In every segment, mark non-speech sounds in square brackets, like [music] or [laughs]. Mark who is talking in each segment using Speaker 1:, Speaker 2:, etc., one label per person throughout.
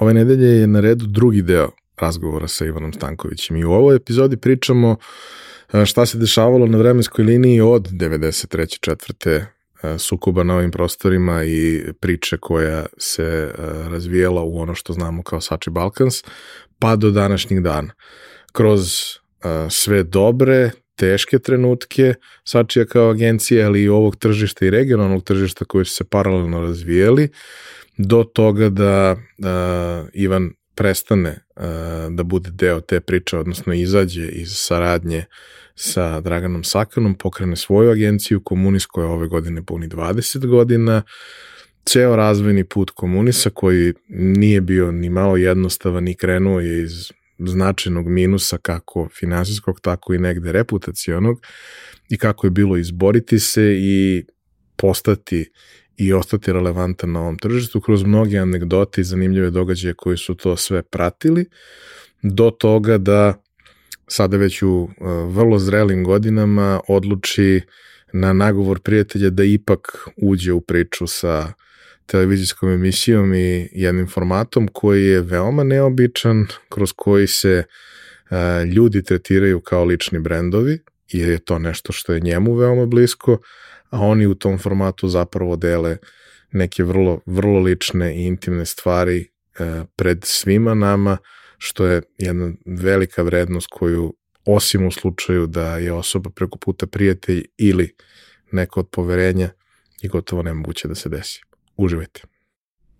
Speaker 1: ove nedelje je na redu drugi deo razgovora sa Ivanom Stankovićem i u ovoj epizodi pričamo e, šta se dešavalo na vremenskoj liniji od 93. četvrte e, sukoba na ovim prostorima i priče koja se e, razvijela u ono što znamo kao Sači Balkans, pa do današnjih dana. Kroz sve dobre, teške trenutke Sačija kao agencije, ali i ovog tržišta i regionalnog tržišta koji su se paralelno razvijeli, do toga da uh, Ivan prestane uh, da bude deo te priče, odnosno izađe iz saradnje sa Draganom Sakanom, pokrene svoju agenciju Komunis koja ove godine puni 20 godina, ceo razvojni put Komunisa koji nije bio ni malo jednostavan ni krenuo je iz značajnog minusa kako finansijskog, tako i negde reputacionog i kako je bilo izboriti se i postati i ostati relevantan na ovom tržištu kroz mnoge anegdote i zanimljive događaje koji su to sve pratili, do toga da sada već u uh, vrlo zrelim godinama odluči na nagovor prijatelja da ipak uđe u priču sa televizijskom emisijom i jednim formatom koji je veoma neobičan, kroz koji se uh, ljudi tretiraju kao lični brendovi, jer je to nešto što je njemu veoma blisko, a oni u tom formatu zapravo dele neke vrlo, vrlo lične i intimne stvari uh, pred svima nama, što je jedna velika vrednost koju osim u slučaju da je osoba preko puta prijatelj ili neko od poverenja i gotovo nemoguće da se desi. Uživajte.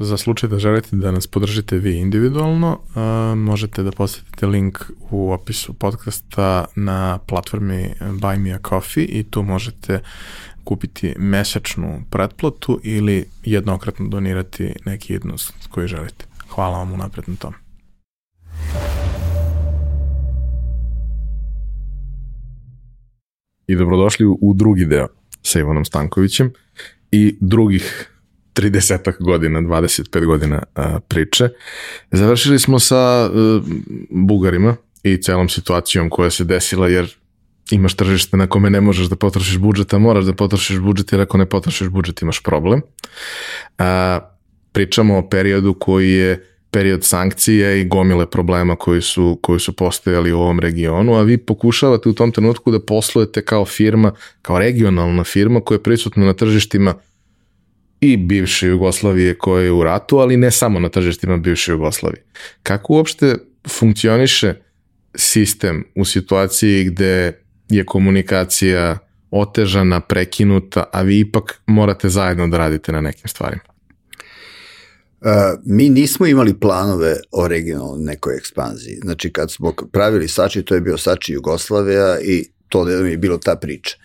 Speaker 1: Za slučaj da želite da nas podržite vi individualno, uh, možete da posetite link u opisu podcasta na platformi Buy Me a Coffee i tu možete kupiti mesečnu pretplatu ili jednokratno donirati neki jednost koji želite. Hvala vam unapred na tom. I dobrodošli u drugi deo sa Ivanom Stankovićem i drugih 30 godina, 25 godina a, priče. Završili smo sa a, e, Bugarima i celom situacijom koja se desila jer imaš tržište na kome ne možeš da potrošiš budžet, a moraš da potrošiš budžet jer ako ne potrošiš budžet imaš problem. A, pričamo o periodu koji je period sankcija i gomile problema koji su, koji su postojali u ovom regionu, a vi pokušavate u tom trenutku da poslujete kao firma, kao regionalna firma koja je prisutna na tržištima i bivše Jugoslavije koje je u ratu, ali ne samo na tržištima bivše Jugoslavije. Kako uopšte funkcioniše sistem u situaciji gde je komunikacija otežana, prekinuta, a vi ipak morate zajedno da radite na nekim stvarima?
Speaker 2: Uh, mi nismo imali planove o regionalnoj nekoj ekspanziji. Znači, kad smo pravili Sači, to je bio Sači Jugoslavija i to je bilo ta priča.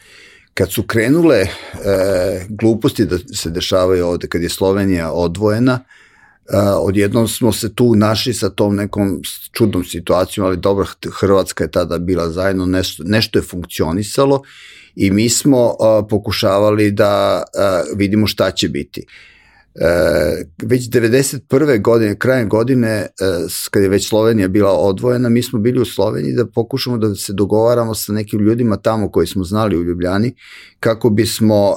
Speaker 2: Kad su krenule e, gluposti da se dešavaju ovde, kad je Slovenija odvojena, e, odjednom smo se tu našli sa tom nekom čudnom situacijom, ali dobro, Hrvatska je tada bila zajedno, nešto, nešto je funkcionisalo i mi smo e, pokušavali da e, vidimo šta će biti. E, već 91. godine, krajem godine, e, kad je već Slovenija bila odvojena, mi smo bili u Sloveniji da pokušamo da se dogovaramo sa nekim ljudima tamo koji smo znali u Ljubljani, kako bismo e,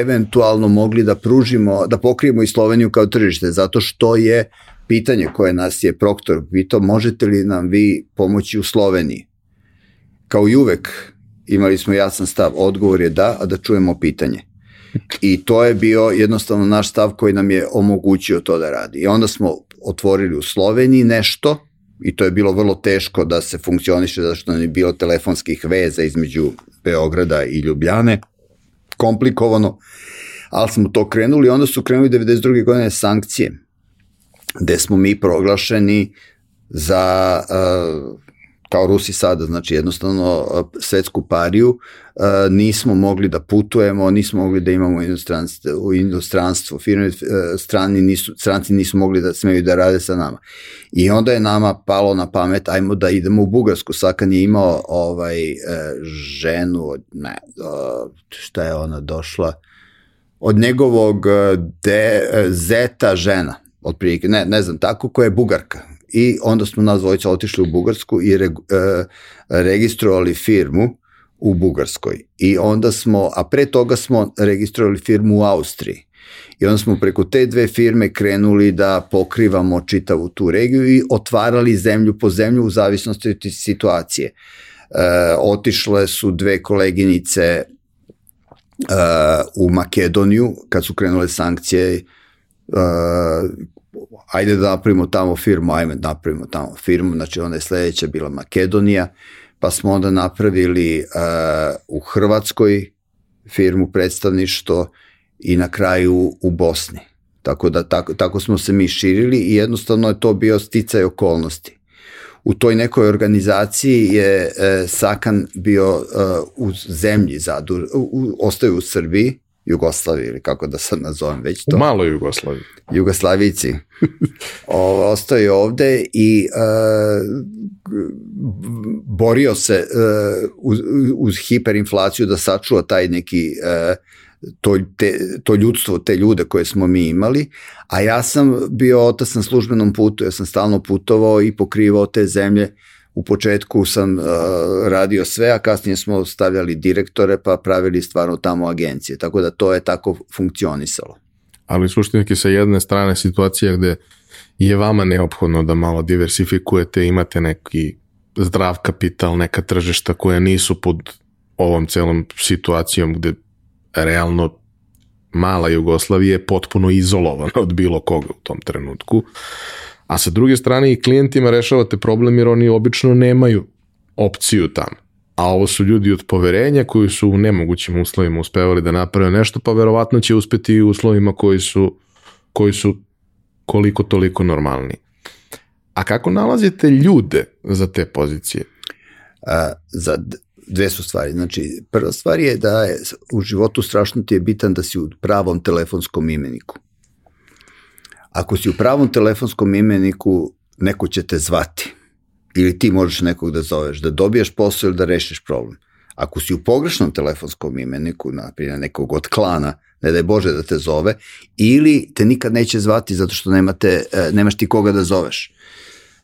Speaker 2: eventualno mogli da pružimo, da pokrijemo i Sloveniju kao tržište, zato što je pitanje koje nas je Proktor pitao, možete li nam vi pomoći u Sloveniji? Kao i uvek, imali smo jasan stav, odgovor je da, a da čujemo pitanje. I to je bio jednostavno naš stav koji nam je omogućio to da radi. I onda smo otvorili u Sloveniji nešto i to je bilo vrlo teško da se funkcioniše zašto nam je bilo telefonskih veza između Beograda i Ljubljane. Komplikovano, ali smo to krenuli onda su krenuli 92. godine sankcije gde smo mi proglašeni za uh, kao Rusi sada, znači jednostavno svetsku pariju, nismo mogli da putujemo, nismo mogli da imamo u inostranstvo, firme e, strani nisu, stranci nisu mogli da smeju da rade sa nama. I onda je nama palo na pamet, ajmo da idemo u Bugarsku, Sakan je imao ovaj, e, ženu, ne, šta je ona došla, od njegovog e, de, zeta žena, otprilike, ne, ne znam, tako, koja je bugarka, i onda smo nas dvojica otišli u Bugarsku i re, e, registrovali firmu u Bugarskoj. I onda smo, a pre toga smo registrovali firmu u Austriji. I onda smo preko te dve firme krenuli da pokrivamo čitavu tu regiju i otvarali zemlju po zemlju u zavisnosti od situacije. E, otišle su dve koleginice e, u Makedoniju kad su krenule sankcije e, ajde da napravimo tamo firmu, ajme da napravimo tamo firmu, znači onda je sledeća bila Makedonija, pa smo onda napravili uh, u Hrvatskoj firmu predstavništvo i na kraju u Bosni. Tako da tako, tako smo se mi širili i jednostavno je to bio sticaj okolnosti. U toj nekoj organizaciji je e, Sakan bio e, u zemlji zadur, u, ostaju u Srbiji, Jugoslaviji ili kako da sad nazovem već to.
Speaker 1: U maloj Jugoslaviji.
Speaker 2: Jugoslavici. [laughs] o, ostao je ovde i uh, borio se uh, uz, uz hiperinflaciju da sačuva taj neki uh, to, te, to ljudstvo, te ljude koje smo mi imali, a ja sam bio otac na službenom putu, ja sam stalno putovao i pokrivao te zemlje u početku sam uh, radio sve, a kasnije smo stavljali direktore pa pravili stvarno tamo agencije, tako da to je tako funkcionisalo.
Speaker 1: Ali suštinski sa jedne strane situacija gde je vama neophodno da malo diversifikujete, imate neki zdrav kapital, neka tržišta koja nisu pod ovom celom situacijom gde realno mala Jugoslavija je potpuno izolovana od bilo koga u tom trenutku. A sa druge strane i klijentima rešavate problem jer oni obično nemaju opciju tamo. A ovo su ljudi od poverenja koji su u nemogućim uslovima uspevali da naprave nešto, pa verovatno će uspeti i u uslovima koji su, koji su koliko toliko normalni. A kako nalazite ljude za te pozicije?
Speaker 2: A, za dve su stvari. Znači, prva stvar je da je u životu strašno ti je bitan da si u pravom telefonskom imeniku. Ako si u pravom telefonskom imeniku, neko će te zvati. Ili ti možeš nekog da zoveš, da dobiješ posao ili da rešiš problem. Ako si u pogrešnom telefonskom imeniku, naprimjer nekog od klana, ne daj Bože da te zove, ili te nikad neće zvati zato što nemate, e, nemaš ti koga da zoveš.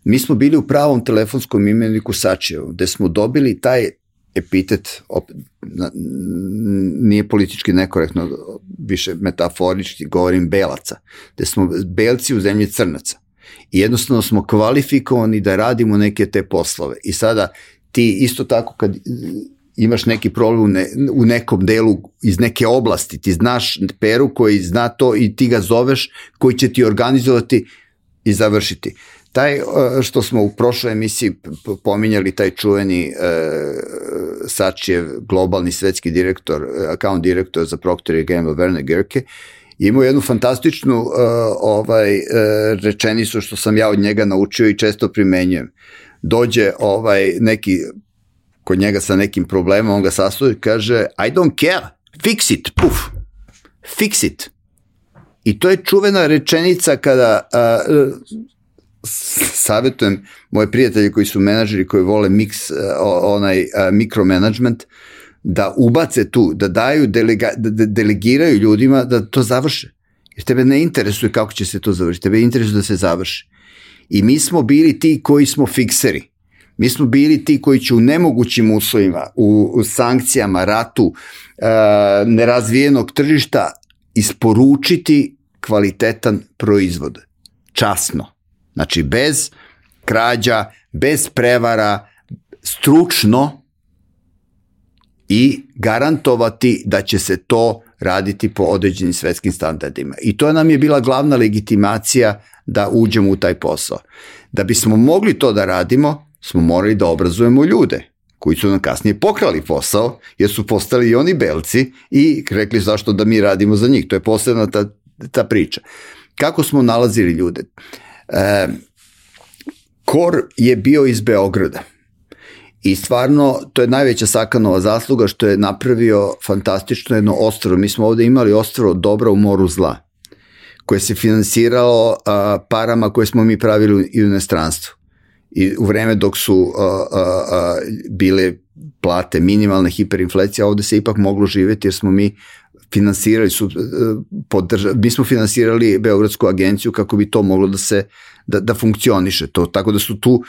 Speaker 2: Mi smo bili u pravom telefonskom imeniku Sačevu, gde smo dobili taj epitet, opet, nije politički nekorektno, više metaforički govorim belaca, gde smo belci u zemlji crnaca. I jednostavno smo kvalifikovani da radimo neke te poslove. I sada ti isto tako kad imaš neki problem u, ne, u nekom delu iz neke oblasti, ti znaš peru koji zna to i ti ga zoveš, koji će ti organizovati i završiti. Taj što smo u prošloj emisiji pominjali, taj čuveni e, Sačijev globalni svetski direktor, account direktor za Procter Gamble, Werner Gerke, imao jednu fantastičnu uh, ovaj uh, rečenicu što sam ja od njega naučio i često primenjujem. Dođe ovaj neki kod njega sa nekim problemom, on ga sastoji i kaže I don't care, fix it, puf, fix it. I to je čuvena rečenica kada uh, savjetujem moje prijatelje koji su menadžeri koji vole mix, uh, onaj uh, mikromanagement, da ubace tu, da daju, delega, da, da delegiraju ljudima da to završe. Jer tebe ne interesuje kako će se to završiti, tebe interesuje da se završi. I mi smo bili ti koji smo fikseri. Mi smo bili ti koji će u nemogućim uslovima, u, u sankcijama, ratu, uh, nerazvijenog tržišta isporučiti kvalitetan proizvod. Časno. Znači, bez krađa, bez prevara, stručno i garantovati da će se to raditi po određenim svetskim standardima. I to nam je bila glavna legitimacija da uđemo u taj posao. Da bismo mogli to da radimo, smo morali da obrazujemo ljude koji su nam kasnije pokrali posao, jer su postali i oni belci i rekli zašto da mi radimo za njih. To je posebna ta, ta priča. Kako smo nalazili ljude? E, Kor je bio iz Beograda. I stvarno, to je najveća Sakanova zasluga što je napravio fantastično jedno ostrovo. Mi smo ovde imali ostrovo dobra u moru zla, koje se finansiralo a, parama koje smo mi pravili i u inostranstvu. I u vreme dok su a, a, a, bile plate minimalne hiperinflacija, ovde se ipak moglo živeti jer smo mi finansirali su podrža, mi smo finansirali Beogradsku agenciju kako bi to moglo da se da, da funkcioniše to tako da su tu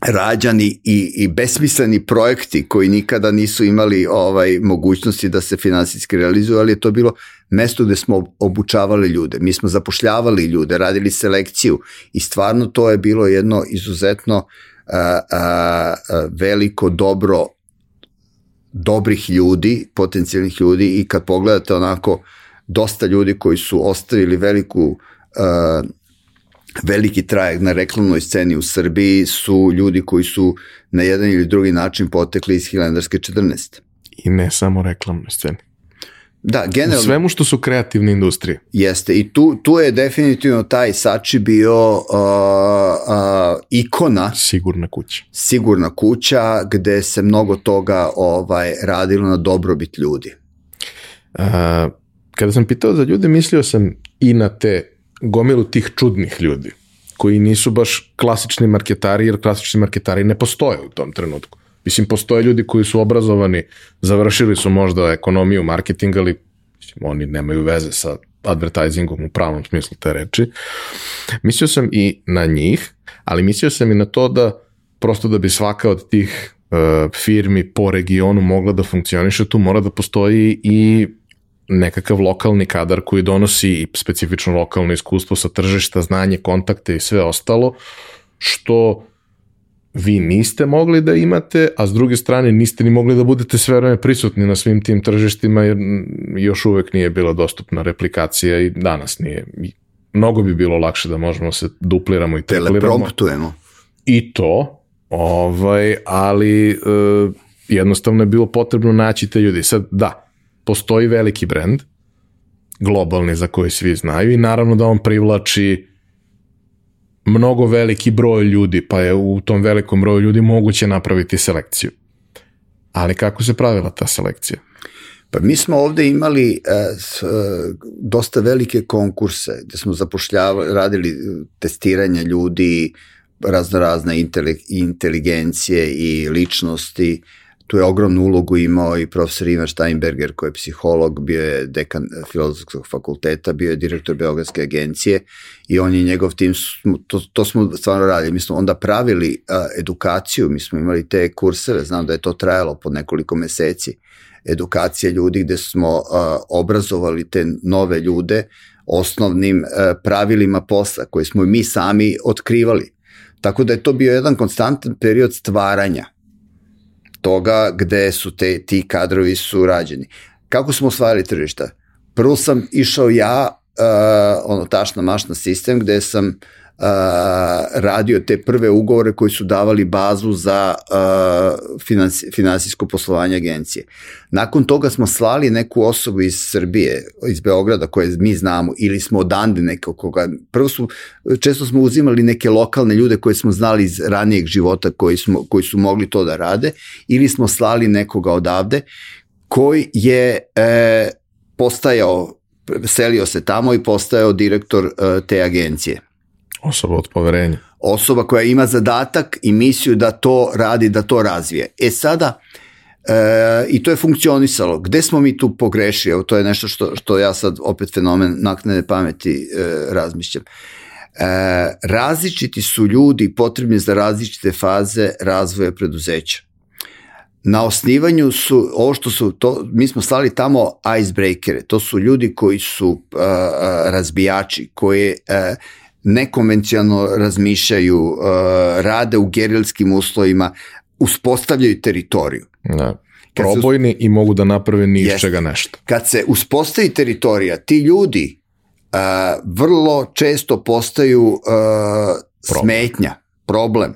Speaker 2: rađani i, i besmisleni projekti koji nikada nisu imali ovaj mogućnosti da se finansijski realizuju, ali je to bilo mesto gde smo obučavali ljude. Mi smo zapošljavali ljude, radili selekciju i stvarno to je bilo jedno izuzetno a, a, a, veliko dobro dobrih ljudi, potencijalnih ljudi i kad pogledate onako dosta ljudi koji su ostavili veliku uh, veliki trajek na reklamnoj sceni u Srbiji su ljudi koji su na jedan ili drugi način potekli iz Hilandarske 14.
Speaker 1: I ne samo reklamnoj sceni.
Speaker 2: Da, generalno...
Speaker 1: U svemu što su kreativne industrije.
Speaker 2: Jeste, i tu, tu je definitivno taj Sači bio uh, uh, ikona.
Speaker 1: Sigurna kuća.
Speaker 2: Sigurna kuća, gde se mnogo toga ovaj radilo na dobrobit ljudi.
Speaker 1: Uh, kada sam pitao za ljude, mislio sam i na te gomilu tih čudnih ljudi, koji nisu baš klasični marketari, jer klasični marketari ne postoje u tom trenutku. Mislim, postoje ljudi koji su obrazovani, završili su možda ekonomiju, marketing, ali mislim, oni nemaju veze sa advertisingom u pravom smislu te reči. Mislio sam i na njih, ali mislio sam i na to da prosto da bi svaka od tih uh, firmi po regionu mogla da funkcioniše, tu mora da postoji i nekakav lokalni kadar koji donosi i specifično lokalno iskustvo sa tržišta, znanje, kontakte i sve ostalo, što vi niste mogli da imate, a s druge strane niste ni mogli da budete sve vreme prisutni na svim tim tržištima, jer još uvek nije bila dostupna replikacija i danas nije. Mnogo bi bilo lakše da možemo se dupliramo i
Speaker 2: tripliramo. Telepromptujemo.
Speaker 1: I to, ovaj, ali e, jednostavno je bilo potrebno naći te ljudi. Sad, da, postoji veliki brend, globalni za koji svi znaju i naravno da on privlači mnogo veliki broj ljudi, pa je u tom velikom broju ljudi moguće napraviti selekciju. Ali kako se pravila ta selekcija?
Speaker 2: Pa mi smo ovde imali e, s, e, dosta velike konkurse gde smo zapošljavali, radili testiranja ljudi, razno razne inteligencije i ličnosti tu je ogromnu ulogu imao i profesor Ivan Steinberger koji je psiholog, bio je dekan filozofskog fakulteta, bio je direktor Beogradske agencije i on je njegov tim, to, to smo stvarno radili, mi smo onda pravili a, edukaciju, mi smo imali te kurseve, znam da je to trajalo po nekoliko meseci, edukacija ljudi gde smo a, obrazovali te nove ljude osnovnim a, pravilima posla koje smo mi sami otkrivali. Tako da je to bio jedan konstantan period stvaranja toga gde su te, ti kadrovi su rađeni. Kako smo osvajali tržišta? Prvo sam išao ja, uh, ono tašna mašna sistem, gde sam uh, radio te prve ugovore koji su davali bazu za finansi, finansijsko poslovanje agencije. Nakon toga smo slali neku osobu iz Srbije, iz Beograda koje mi znamo ili smo odande nekog koga, prvo su, često smo uzimali neke lokalne ljude koje smo znali iz ranijeg života koji, smo, koji su mogli to da rade ili smo slali nekoga odavde koji je e, postajao selio se tamo i postajao direktor e, te agencije.
Speaker 1: Osoba od poverenja.
Speaker 2: Osoba koja ima zadatak i misiju da to radi, da to razvije. E sada, e, i to je funkcionisalo. Gde smo mi tu pogrešili? Evo, to je nešto što, što ja sad opet fenomen naknene pameti e, razmišljam. E, različiti su ljudi potrebni za različite faze razvoja preduzeća. Na osnivanju su, ovo što su, to, mi smo slali tamo icebreakere, to su ljudi koji su uh, razbijači, koji uh, nekonvencionalno razmišljaju, uh, rade u gerilskim uslovima, uspostavljaju teritoriju.
Speaker 1: Da. Probojni i mogu da naprave ni iz čega nešto.
Speaker 2: Kad se uspostavi teritorija, ti ljudi uh, vrlo često postaju uh, problem. smetnja, problem.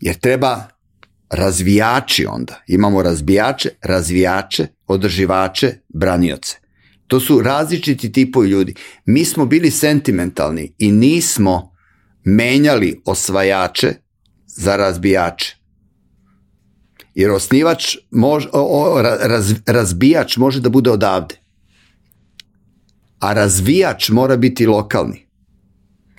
Speaker 2: Jer treba razvijači onda. Imamo razbijače, razvijače, održivače, branioce. To su različiti tipovi ljudi. Mi smo bili sentimentalni i nismo menjali osvajače za razbijače. Jer osnivač, može, o, o, raz, razbijač može da bude odavde. A razvijač mora biti lokalni.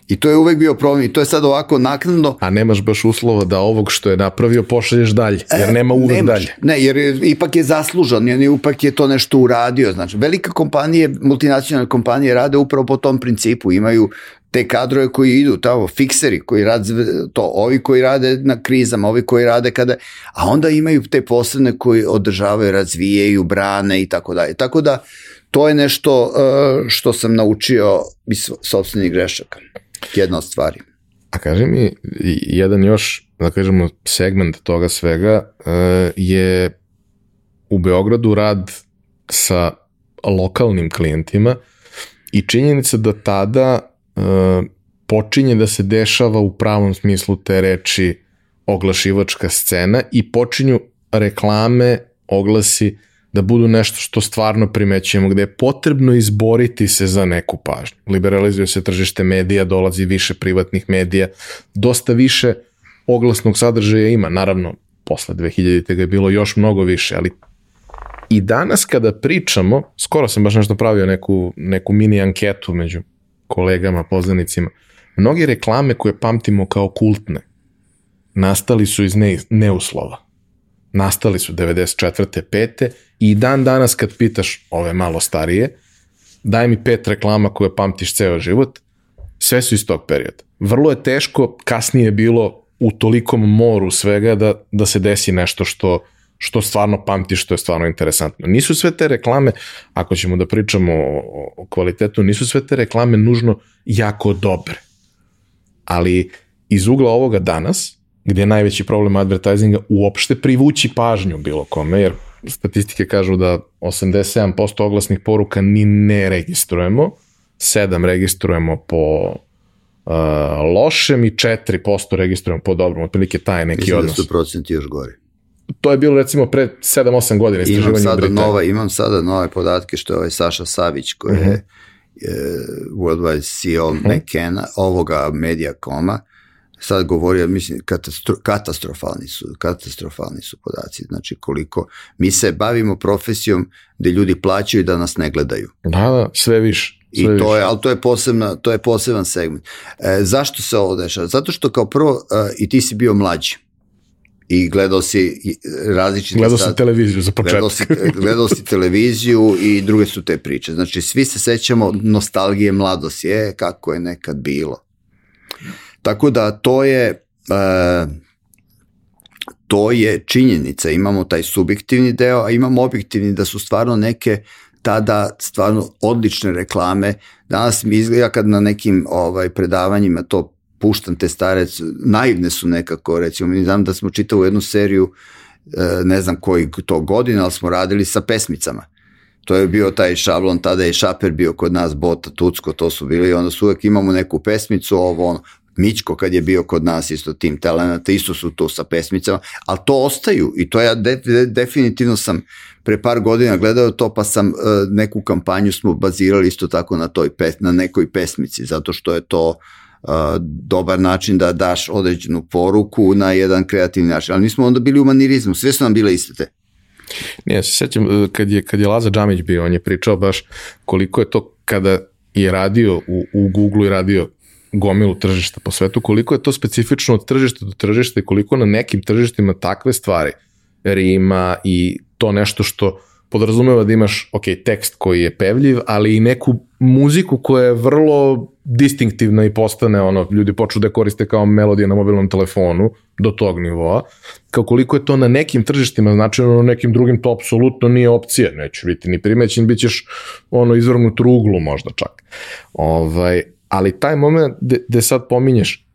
Speaker 2: I to je uvek bio problem i to je sad ovako naknadno.
Speaker 1: A nemaš baš uslova da ovog što je napravio pošalješ dalje, jer nema uvek nemaš, dalje.
Speaker 2: Ne, jer je, ipak je zaslužan, jer ipak je to nešto uradio. Znači, velike kompanije, multinacionalne kompanije rade upravo po tom principu, imaju te kadrove koji idu tamo, fikseri koji rade to, ovi koji rade na krizama, ovi koji rade kada, a onda imaju te posebne koji održavaju, razvijaju, brane i tako dalje. Tako da, to je nešto uh, što sam naučio iz sobstvenih grešaka. Jedna od stvari.
Speaker 1: A kaži mi, jedan još, da kažemo, segment toga svega uh, je u Beogradu rad sa lokalnim klijentima i činjenica da tada uh, počinje da se dešava u pravom smislu te reči oglašivačka scena i počinju reklame, oglasi da budu nešto što stvarno primećujemo, gde je potrebno izboriti se za neku pažnju. Liberalizuje se tržište medija, dolazi više privatnih medija, dosta više oglasnog sadržaja ima, naravno, posle 2000. ga je bilo još mnogo više, ali i danas kada pričamo, skoro sam baš nešto pravio neku, neku mini anketu među kolegama, poznanicima, mnogi reklame koje pamtimo kao kultne, nastali su iz ne, neuslova. Nastali su 94. 5. i dan danas kad pitaš ove malo starije, daj mi pet reklama koje pamtiš ceo život, sve su iz tog perioda. Vrlo je teško, kasnije je bilo u tolikom moru svega da, da se desi nešto što što stvarno pamtiš, što je stvarno interesantno. Nisu sve te reklame, ako ćemo da pričamo o, o kvalitetu, nisu sve te reklame nužno jako dobre. Ali iz ugla ovoga danas, gde je najveći problem advertisinga uopšte privući pažnju bilo kome, jer statistike kažu da 87% oglasnih poruka ni ne registrujemo, 7 registrujemo po uh, lošem i 4% registrujemo po dobrom, otprilike taj neki
Speaker 2: Mislim
Speaker 1: odnos.
Speaker 2: Mislim da su procenti još gori
Speaker 1: to je bilo recimo pre 7-8 godina
Speaker 2: istraživanje imam sada nova, imam sada nove podatke što je ovaj Saša Savić koji uh -huh. je uh, worldwide CEO uh -huh. McKenna, ovoga Mediacoma, sad govorio, mislim, katastro, katastrofalni su, katastrofalni su podaci, znači koliko, mi se bavimo profesijom gde ljudi plaćaju da nas ne gledaju.
Speaker 1: Da, da, sve više.
Speaker 2: I to je, ali to je, posebna, to je poseban segment. E, zašto se ovo dešava? Zato što kao prvo, e, i ti si bio mlađi i gledao si različite...
Speaker 1: Gledao si televiziju za početak.
Speaker 2: Gledao si, gledao si televiziju i druge su te priče. Znači, svi se sećamo nostalgije mladosti, je, kako je nekad bilo. Tako da to je... E, to je činjenica, imamo taj subjektivni deo, a imamo objektivni da su stvarno neke tada stvarno odlične reklame. Danas mi izgleda kad na nekim ovaj predavanjima to puštam te stare, naivne su nekako, recimo, mi znam da smo čitali jednu seriju, e, ne znam koji to godina, ali smo radili sa pesmicama. To je bio taj šablon, tada je Šaper bio kod nas, Bota, Tucko, to su bili onda su uvek imamo neku pesmicu, ovo ono, Mićko kad je bio kod nas isto tim talenata, isto su to sa pesmicama, ali to ostaju i to ja de, de, definitivno sam pre par godina gledao to pa sam uh, neku kampanju smo bazirali isto tako na toj pes, na nekoj pesmici zato što je to uh, dobar način da daš određenu poruku na jedan kreativni način. Ali mi smo onda bili u manirizmu, sve su nam bile iste te.
Speaker 1: Ne, se sećam, e, kad je, kad je Laza Džamić bio, on je pričao baš koliko je to kada je radio u, u Google i radio gomilu tržišta po svetu, koliko je to specifično od tržišta do tržišta i koliko na nekim tržištima takve stvari rima i to nešto što podrazumeva da imaš, ok, tekst koji je pevljiv, ali i neku muziku koja je vrlo distinktivna i postane ono, ljudi počnu da koriste kao melodije na mobilnom telefonu do tog nivoa, kao koliko je to na nekim tržištima značajno, na nekim drugim to apsolutno nije opcija, neću biti ni primećen, bit ćeš ono izvrgnut ruglu možda čak. Ovaj, ali taj moment gde sad pominješ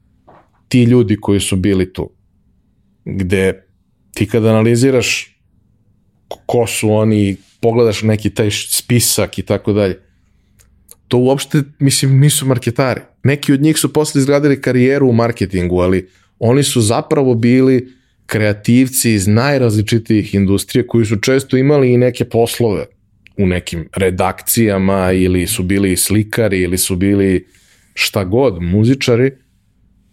Speaker 1: ti ljudi koji su bili tu, gde ti kad analiziraš ko su oni, pogledaš neki taj spisak i tako dalje, to uopšte, mislim, nisu marketari. Neki od njih su posle izgradili karijeru u marketingu, ali oni su zapravo bili kreativci iz najrazličitijih industrije koji su često imali i neke poslove u nekim redakcijama ili su bili slikari ili su bili šta god, muzičari,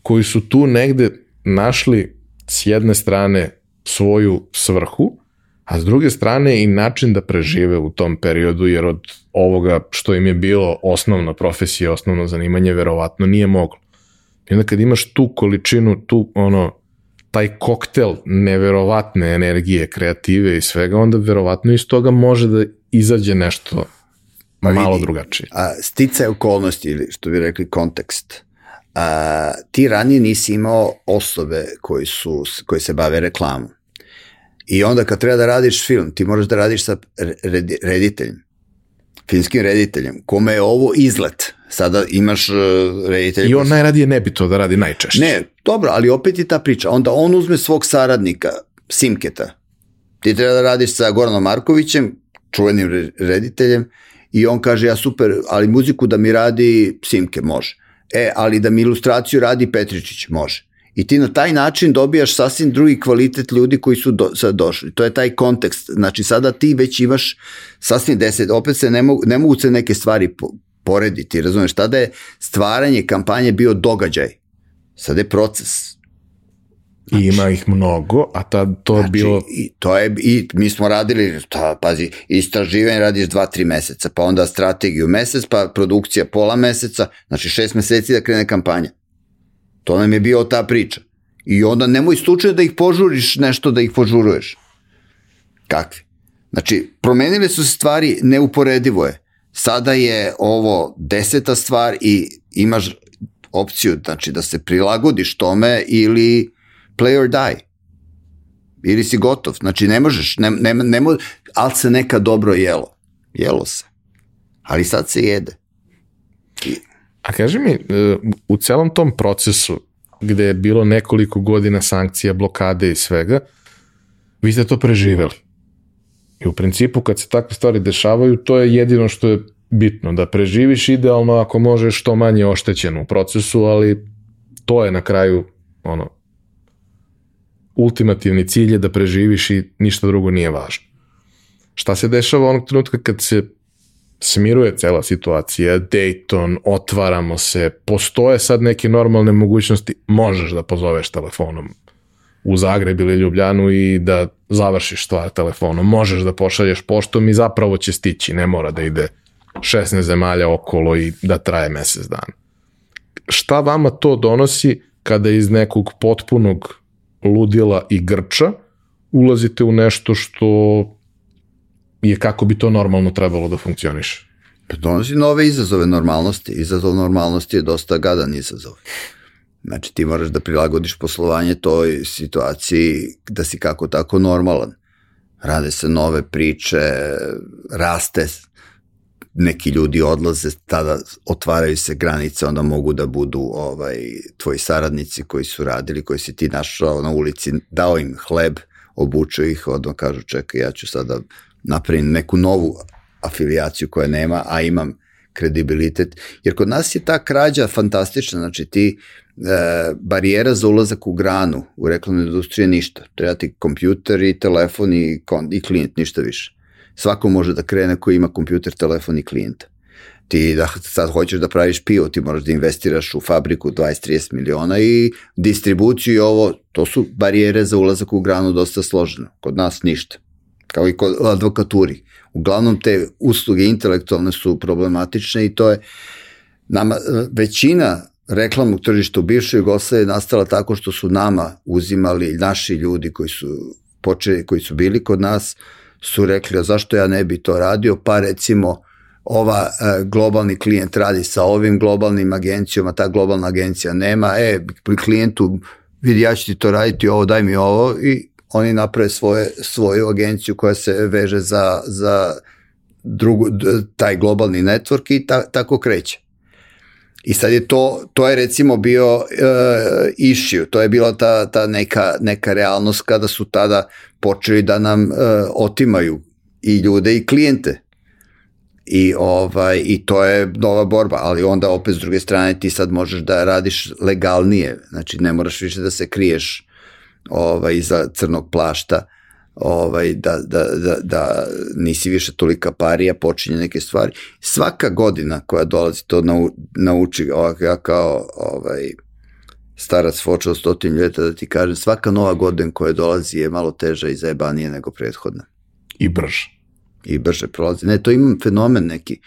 Speaker 1: koji su tu negde našli s jedne strane svoju svrhu, a s druge strane i način da prežive u tom periodu, jer od ovoga što im je bilo osnovna profesija, osnovno zanimanje, verovatno nije moglo. I onda kad imaš tu količinu, tu ono, taj koktel neverovatne energije, kreative i svega, onda verovatno iz toga može da izađe nešto pa malo drugačije.
Speaker 2: A, stice okolnosti, ili što bi rekli kontekst, a, ti ranije nisi imao osobe koji, su, koji se bave reklamom. I onda kad treba da radiš film, ti moraš da radiš sa rediteljem, filmskim rediteljem, kome je ovo izlet. Sada imaš uh, reditelja...
Speaker 1: I on najradije ne bi to da radi najčešće.
Speaker 2: Ne, dobro, ali opet je ta priča. Onda on uzme svog saradnika, Simketa. Ti treba da radiš sa Goranom Markovićem, čuvenim rediteljem, i on kaže, ja super, ali muziku da mi radi Simke, može. E, ali da mi ilustraciju radi Petričić, može. I ti na taj način dobijaš sasvim drugi kvalitet ljudi koji su do, sad došli. To je taj kontekst. Znači sada ti već imaš sasvim deset, opet se ne mogu, ne mogu se neke stvari po, porediti, razumeš? Tada je stvaranje kampanje bio događaj. Sada je proces.
Speaker 1: Znači, I ima ih mnogo, a tad to znači, bilo...
Speaker 2: I, to je, I mi smo radili, ta, pazi, istraživanje radiš dva, tri meseca, pa onda strategiju mesec, pa produkcija pola meseca, znači šest meseci da krene kampanja. To nam je bio ta priča. I onda nemoj slučaju da ih požuriš nešto da ih požuruješ. Kakvi? Znači, promenile su se stvari, neuporedivo je. Sada je ovo deseta stvar i imaš opciju znači, da se prilagodiš tome ili play or die. Ili si gotov. Znači, ne možeš, ne, ne, ne mo, ali se neka dobro jelo. Jelo se. Ali sad se jede.
Speaker 1: I, A kaži mi, e, u celom tom procesu gde je bilo nekoliko godina sankcija, blokade i svega, vi ste to preživeli. I u principu kad se takve stvari dešavaju, to je jedino što je bitno, da preživiš idealno ako možeš što manje oštećeno u procesu, ali to je na kraju ono ultimativni cilj je da preživiš i ništa drugo nije važno. Šta se dešava onog trenutka kad se smiruje cela situacija, Dayton, otvaramo se, postoje sad neke normalne mogućnosti, možeš da pozoveš telefonom u Zagreb ili Ljubljanu i da završiš stvar telefonom, možeš da pošalješ poštom i zapravo će stići, ne mora da ide 16 zemalja okolo i da traje mesec dana. Šta vama to donosi kada iz nekog potpunog ludila i grča ulazite u nešto što je kako bi to normalno trebalo da funkcioniše.
Speaker 2: Pa donosi nove izazove normalnosti. Izazov normalnosti je dosta gadan izazov. Znači ti moraš da prilagodiš poslovanje toj situaciji da si kako tako normalan. Rade se nove priče, raste, neki ljudi odlaze, tada otvaraju se granice, onda mogu da budu ovaj tvoji saradnici koji su radili, koji si ti našao na ulici, dao im hleb, obučio ih, odmah kažu čekaj, ja ću sada napravim neku novu afilijaciju koja nema, a imam kredibilitet, jer kod nas je ta krađa fantastična, znači ti e, barijera za ulazak u granu u reklamnoj industriji ništa, treba ti kompjuter i telefon i, kon, i klijent, ništa više. Svako može da krene ko ima kompjuter, telefon i klijenta. Ti da sad hoćeš da praviš pivo, ti moraš da investiraš u fabriku 20-30 miliona i distribuciju i ovo, to su barijere za ulazak u granu dosta složeno. Kod nas ništa kao i kod advokaturi. Uglavnom te usluge intelektualne su problematične i to je nama, većina reklamnog tržišta u bivšoj Jugoslaviji je nastala tako što su nama uzimali naši ljudi koji su počeli, koji su bili kod nas, su rekli, a zašto ja ne bi to radio, pa recimo ova e, globalni klijent radi sa ovim globalnim agencijama, ta globalna agencija nema, e, klijentu vidi ja ću ti to raditi, ovo daj mi ovo. I oni naprave svoje, svoju agenciju koja se veže za, za drugu, taj globalni network i ta, tako kreće. I sad je to, to je recimo bio uh, issue, to je bila ta, ta neka, neka realnost kada su tada počeli da nam uh, otimaju i ljude i klijente. I, ovaj, I to je nova borba, ali onda opet s druge strane ti sad možeš da radiš legalnije, znači ne moraš više da se kriješ ovaj, iza crnog plašta, ovaj, da, da, da, da nisi više tolika parija, počinje neke stvari. Svaka godina koja dolazi to nau, nauči, ovak, ja kao ovaj, starac foča od stotin ljeta da ti kažem, svaka nova godina koja dolazi je malo teža i zajebanije nego prethodna.
Speaker 1: I brže.
Speaker 2: I brže prolazi. Ne, to ima fenomen neki.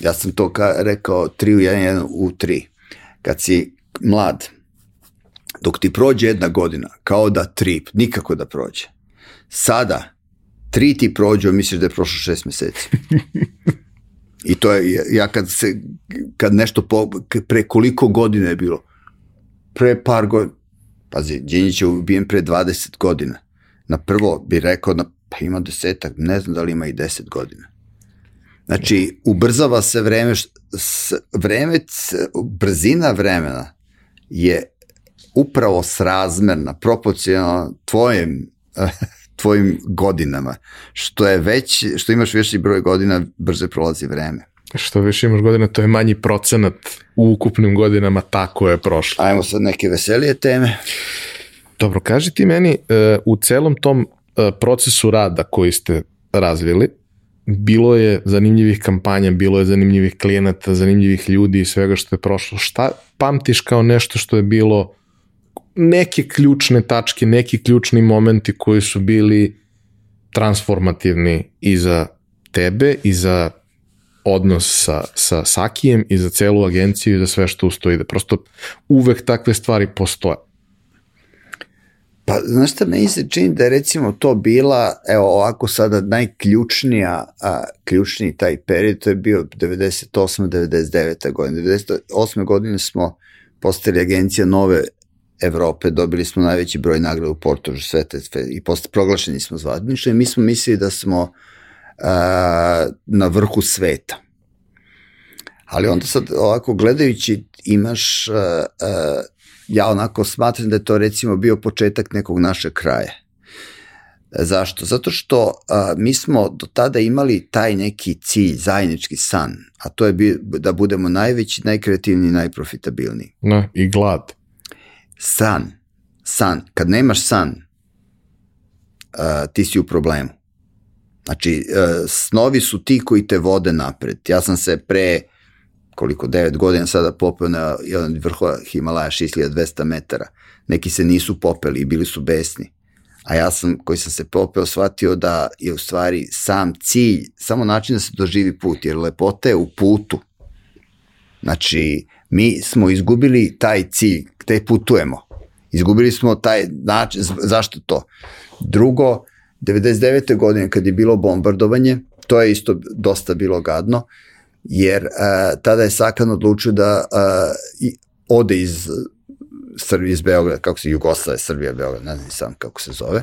Speaker 2: Ja sam to ka, rekao 3 u 1, 1 u 3. Kad si mlad, dok ti prođe jedna godina, kao da trip, nikako da prođe. Sada, tri ti prođe, misliš da je prošlo šest meseci. I to je, ja kad se, kad nešto, po, pre koliko godina je bilo? Pre par godina, pazi, Đinjić je ubijen pre 20 godina. Na prvo bi rekao, na, pa ima desetak, ne znam da li ima i 10 godina. Znači, ubrzava se vreme, vreme, brzina vremena je upravo srazmerna, proporcionalna tvojim, [laughs] tvojim godinama. Što je već, što imaš veći broj godina, brže prolazi vreme.
Speaker 1: Što više imaš godina, to je manji procenat u ukupnim godinama tako je prošlo.
Speaker 2: Ajmo sad neke veselije teme.
Speaker 1: Dobro, kaži ti meni, e, u celom tom e, procesu rada koji ste razvili, bilo je zanimljivih kampanja, bilo je zanimljivih klijenata, zanimljivih ljudi i svega što je prošlo. Šta pamtiš kao nešto što je bilo neke ključne tačke, neki ključni momenti koji su bili transformativni i za tebe i za odnos sa, sa Sakijem i za celu agenciju i za sve što ustoji. Da prosto uvek takve stvari postoje.
Speaker 2: Pa, znaš šta, meni se čini da je recimo to bila, evo ovako sada najključnija, a, ključniji taj period, to je bio 98. 99. godine. 98. godine smo postali agencija nove Evrope, dobili smo najveći broj nagrada u Portožu, sve te, sve, i posle proglašeni smo zvadniče i mi smo mislili da smo a, na vrhu sveta. Ali onda sad ovako gledajući imaš, a, a, ja onako smatram da je to recimo bio početak nekog našeg kraja. Zašto? Zato što a, mi smo do tada imali taj neki cilj, zajednički san, a to je bi, da budemo najveći, najkreativniji, najprofitabilniji.
Speaker 1: No, i glad
Speaker 2: san, san, kad nemaš san, uh, ti si u problemu. Znači, uh, snovi su ti koji te vode napred. Ja sam se pre koliko, 9 godina sada popeo na jedan vrhova Himalaja 6200 metara. Neki se nisu popeli i bili su besni. A ja sam, koji sam se popeo, shvatio da je u stvari sam cilj, samo način da se doživi put, jer lepota je u putu. Znači, mi smo izgubili taj cilj, gde putujemo. Izgubili smo taj način, zašto to? Drugo, 99. godine kad je bilo bombardovanje, to je isto dosta bilo gadno, jer uh, tada je Sakan odlučio da uh, ode iz Srbije, iz Beograda, kako se Jugoslavia, Srbija, Beograd, ne znam sam kako se zove,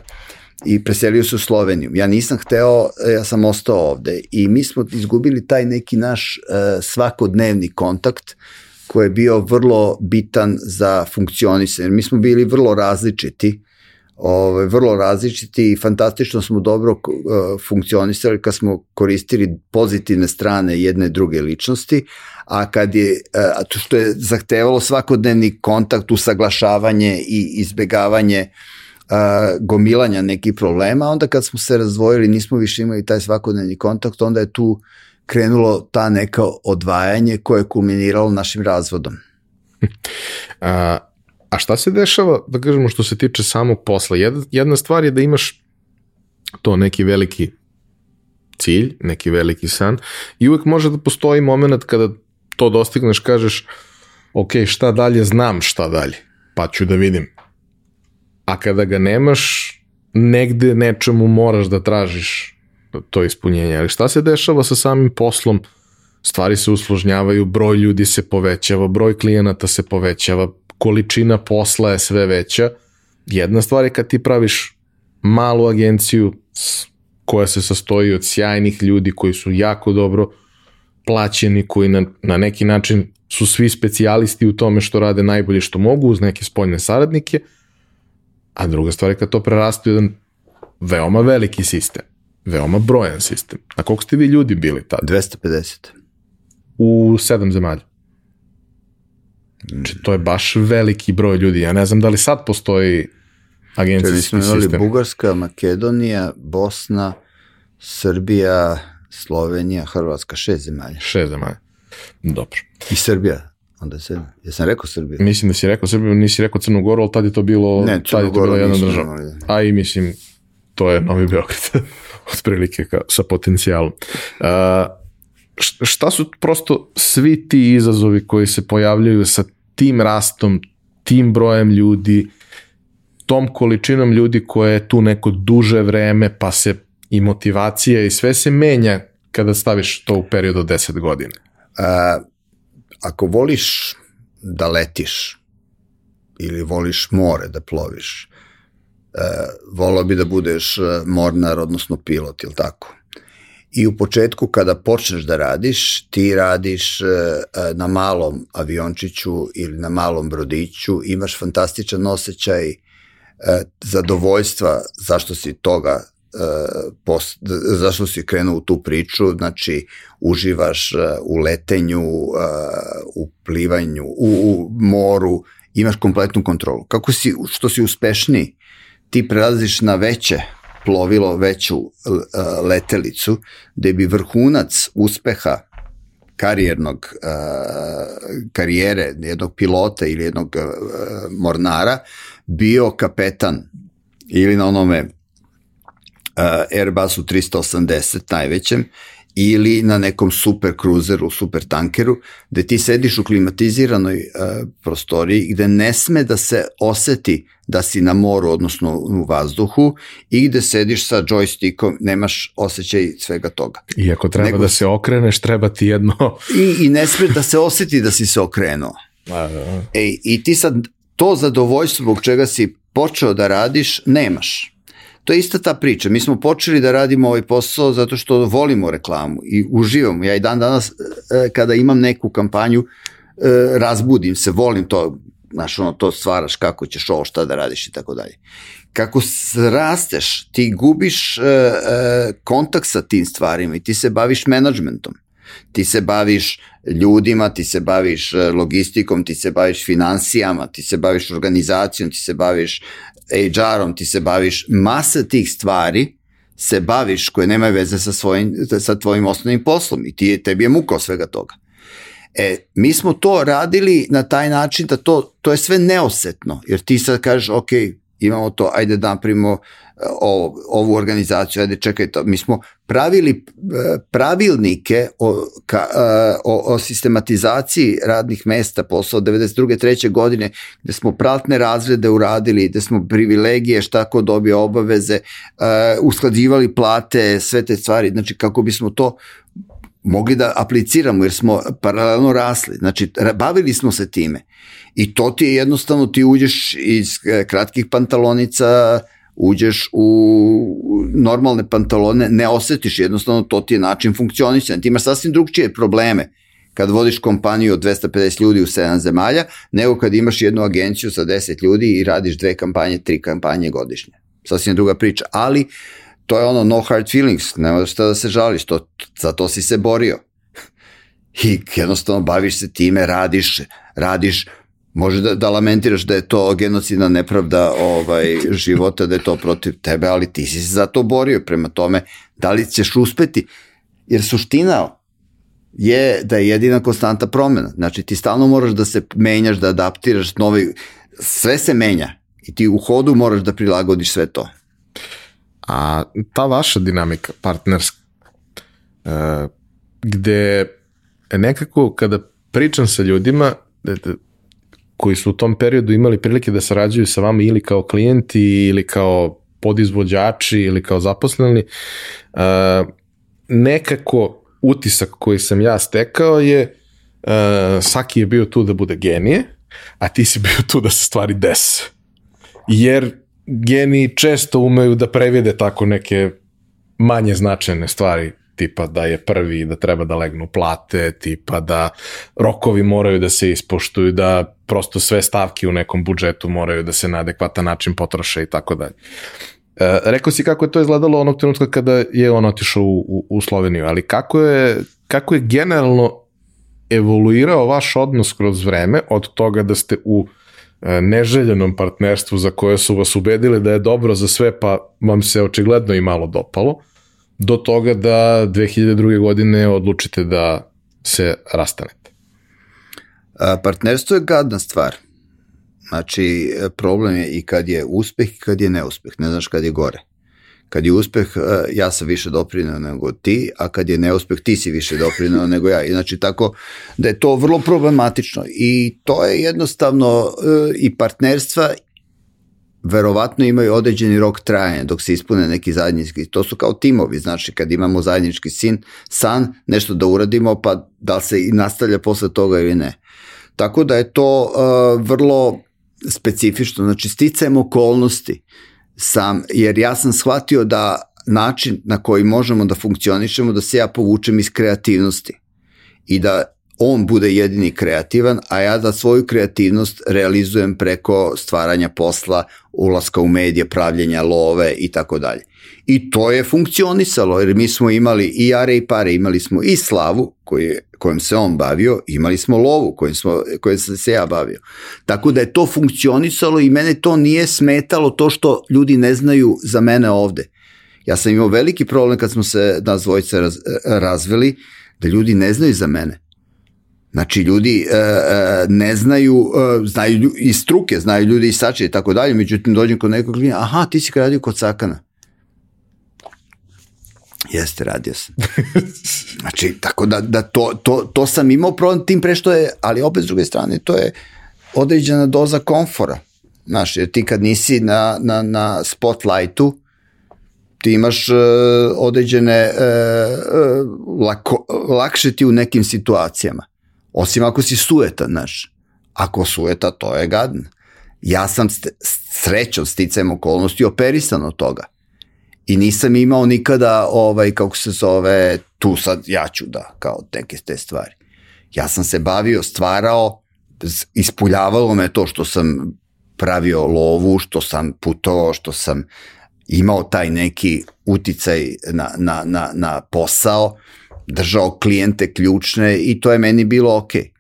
Speaker 2: i preselio se u Sloveniju. Ja nisam hteo, ja sam ostao ovde i mi smo izgubili taj neki naš uh, svakodnevni kontakt koji je bio vrlo bitan za funkcionisanje. Mi smo bili vrlo različiti, ovaj, vrlo različiti i fantastično smo dobro uh, funkcionisali kad smo koristili pozitivne strane jedne druge ličnosti, a kad je, uh, to što je zahtevalo svakodnevni kontakt, usaglašavanje i izbegavanje uh, gomilanja nekih problema, onda kad smo se razdvojili nismo više imali taj svakodnevni kontakt, onda je tu uh, krenulo ta neka odvajanje koje je kulminiralo našim razvodom. [laughs]
Speaker 1: a, a šta se dešava, da kažemo, što se tiče samog posla? Jedna, jedna stvar je da imaš to neki veliki cilj, neki veliki san i uvek može da postoji moment kada to dostigneš, kažeš ok, šta dalje, znam šta dalje, pa ću da vidim. A kada ga nemaš, negde nečemu moraš da tražiš to ispunjenje. Ali šta se dešava sa samim poslom? Stvari se usložnjavaju, broj ljudi se povećava, broj klijenata se povećava, količina posla je sve veća. Jedna stvar je kad ti praviš malu agenciju koja se sastoji od sjajnih ljudi koji su jako dobro plaćeni, koji na, na neki način su svi specijalisti u tome što rade najbolje što mogu uz neke spoljne saradnike, a druga stvar je kad to prerastu jedan veoma veliki sistem veoma brojan sistem. A koliko ste vi ljudi bili tada?
Speaker 2: 250.
Speaker 1: U sedam zemalja. Znači, to je baš veliki broj ljudi. Ja ne znam da li sad postoji agencijski
Speaker 2: Čeli smo imali
Speaker 1: sistem.
Speaker 2: Bugarska, Makedonija, Bosna, Srbija, Slovenija, Hrvatska, šest zemalja.
Speaker 1: Šest zemalja. Dobro.
Speaker 2: I Srbija. Onda se, jesam rekao Srbija?
Speaker 1: Mislim da si rekao Srbiju, nisi rekao Crnu Goru, ali tad je to bilo,
Speaker 2: Ne,
Speaker 1: tad je to bila jedna država.
Speaker 2: imali.
Speaker 1: A i mislim, to je Novi Beograd, [laughs] otprilike ka, sa potencijalom. Uh, šta su prosto svi ti izazovi koji se pojavljaju sa tim rastom, tim brojem ljudi, tom količinom ljudi koje je tu neko duže vreme, pa se i motivacija i sve se menja kada staviš to u period od 10 godina.
Speaker 2: A, ako voliš da letiš ili voliš more da ploviš, volao bi da budeš e, mornar, odnosno pilot, ili tako? I u početku kada počneš da radiš, ti radiš e, e, na malom aviončiću ili na malom brodiću, imaš fantastičan osjećaj zadovoljstva zašto si toga e, pos, zašto si krenuo u tu priču, znači uživaš u letenju, u plivanju, u, u moru, imaš kompletnu kontrolu. Kako si, što si uspešniji, ti prelaziš na veće plovilo, veću e, letelicu, gde bi vrhunac uspeha karijernog uh, karijere jednog pilota ili jednog uh, mornara bio kapetan ili na onome Airbusu 380 najvećem ili na nekom super kruzeru, super tankeru, gde ti sediš u klimatiziranoj uh, prostoriji gde ne sme da se oseti da si na moru, odnosno u vazduhu i gde sediš sa joystickom, nemaš osjećaj svega toga.
Speaker 1: I ako treba
Speaker 2: Nego-
Speaker 1: da se okreneš, treba ti jedno...
Speaker 2: I, i ne sme da se oseti da si se okrenuo. [laughs] E, I ti sad to zadovoljstvo zbog čega si počeo da radiš, nemaš. To je ista ta priča. Mi smo počeli da radimo ovaj posao zato što volimo reklamu i uživamo. Ja i dan danas e, kada imam neku kampanju e, razbudim se, volim to, znaš, ono, to stvaraš kako ćeš ovo, šta da radiš i tako dalje. Kako rasteš, ti gubiš e, kontakt sa tim stvarima i ti se baviš menadžmentom ti se baviš ljudima, ti se baviš logistikom, ti se baviš financijama, ti se baviš organizacijom, ti se baviš HR-om, ti se baviš masa tih stvari se baviš koje nemaju veze sa, svojim, sa tvojim osnovnim poslom i ti, tebi je muka svega toga. E, mi smo to radili na taj način da to, to je sve neosetno, jer ti sad kažeš, ok, imamo to, ajde da napravimo e, ovo, ovu organizaciju, ajde čekaj to. Mi smo pravili e, pravilnike o, ka, e, o, o sistematizaciji radnih mesta posao 92. treće godine, gde smo pratne razrede uradili, gde smo privilegije, šta ko dobije obaveze, usklađivali plate, sve te stvari, znači kako bismo to mogli da apliciramo jer smo paralelno rasli. Znači, bavili smo se time. I to ti je jednostavno, ti uđeš iz e, kratkih pantalonica, uđeš u normalne pantalone, ne osetiš jednostavno, to ti je način funkcionisanja. Ti imaš sasvim drugčije probleme kad vodiš kompaniju od 250 ljudi u 7 zemalja, nego kad imaš jednu agenciju sa 10 ljudi i radiš dve kampanje, tri kampanje godišnje. Sasvim druga priča, ali to je ono no hard feelings, nema šta da se žališ, to, za to si se borio. [laughs] I jednostavno baviš se time, radiš, radiš, može da, da lamentiraš da je to genocidna nepravda ovaj, [laughs] života, da je to protiv tebe, ali ti si se za to borio, prema tome, da li ćeš uspeti? Jer suština je da je jedina konstanta promena. Znači ti stalno moraš da se menjaš, da adaptiraš, novi, sve se menja i ti u hodu moraš da prilagodiš sve to.
Speaker 1: A ta vaša dinamika partnerska, uh, gde nekako kada pričam sa ljudima da, koji su u tom periodu imali prilike da sarađuju sa vama ili kao klijenti ili kao podizvođači ili kao zaposleni, uh, nekako utisak koji sam ja stekao je Saki je bio tu da bude genije, a ti si bio tu da se stvari dese. Jer geniji često umeju da previde tako neke manje značajne stvari, tipa da je prvi, da treba da legnu plate, tipa da rokovi moraju da se ispoštuju, da prosto sve stavke u nekom budžetu moraju da se na adekvatan način potroše i tako dalje. E, rekao si kako je to izgledalo onog trenutka kada je on otišao u, u, u Sloveniju, ali kako je, kako je generalno evoluirao vaš odnos kroz vreme od toga da ste u e, neželjenom partnerstvu za koje su vas ubedili da je dobro za sve, pa vam se očigledno i malo dopalo, do toga da 2002. godine odlučite da se rastanete?
Speaker 2: A, partnerstvo je gadna stvar. Znači, problem je i kad je uspeh i kad je neuspeh. Ne znaš kad je gore. Kad je uspeh, ja sam više doprinao nego ti, a kad je neuspeh, ti si više doprinao [laughs] nego ja. I znači, tako da je to vrlo problematično. I to je jednostavno i partnerstva verovatno imaju određeni rok trajanja dok se ispune neki zajednički, to su kao timovi, znači kad imamo zajednički sin, san, nešto da uradimo, pa da se i nastavlja posle toga ili ne. Tako da je to uh, vrlo specifično, znači sticajem okolnosti sam, jer ja sam shvatio da način na koji možemo da funkcionišemo, da se ja povučem iz kreativnosti i da on bude jedini kreativan, a ja da svoju kreativnost realizujem preko stvaranja posla, ulaska u medije, pravljenja love i tako dalje. I to je funkcionisalo, jer mi smo imali i are i pare, imali smo i slavu koji, kojom se on bavio, imali smo lovu kojim, smo, kojim sam se ja bavio. Tako da je to funkcionisalo i mene to nije smetalo to što ljudi ne znaju za mene ovde. Ja sam imao veliki problem kad smo se nas dvojice raz, razveli, da ljudi ne znaju za mene Znači, ljudi e, e, ne znaju, e, znaju i struke, znaju ljudi i sače i tako dalje, međutim dođem kod nekog klijenta, aha, ti si radio kod Sakana. Jeste, radio sam. Znači, tako da, da to, to, to sam imao problem tim pre što je, ali opet s druge strane, to je određena doza komfora. Znaš, jer ti kad nisi na, na, na spotlightu, ti imaš uh, određene, uh, lako, lakše ti u nekim situacijama. Osim ako si suetan, znaš. Ako sueta, to je gadno. Ja sam srećom, sticajem okolnosti, operisan od toga. I nisam imao nikada, ovaj, kako se zove, tu sad ja ću da, kao neke te stvari. Ja sam se bavio, stvarao, ispuljavalo me to što sam pravio lovu, što sam putovao, što sam imao taj neki uticaj na, na, na, na posao držao klijente ključne i to je meni bilo okej. Okay.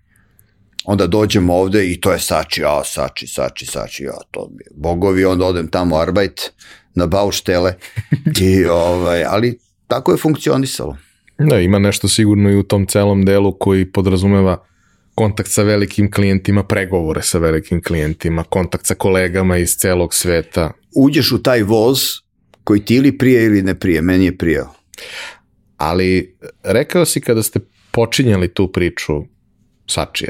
Speaker 2: Onda dođem ovde i to je Sači, a Sači, Sači, Sači, ja to bogovi, onda odem tamo arbajt na bauštele [laughs] i ovaj, ali tako je funkcionisalo.
Speaker 1: Da, ima nešto sigurno i u tom celom delu koji podrazumeva kontakt sa velikim klijentima, pregovore sa velikim klijentima, kontakt sa kolegama iz celog sveta.
Speaker 2: Uđeš u taj voz koji ti ili prije ili ne prije, meni je prijao.
Speaker 1: Ali rekao si kada ste počinjali tu priču Sačije,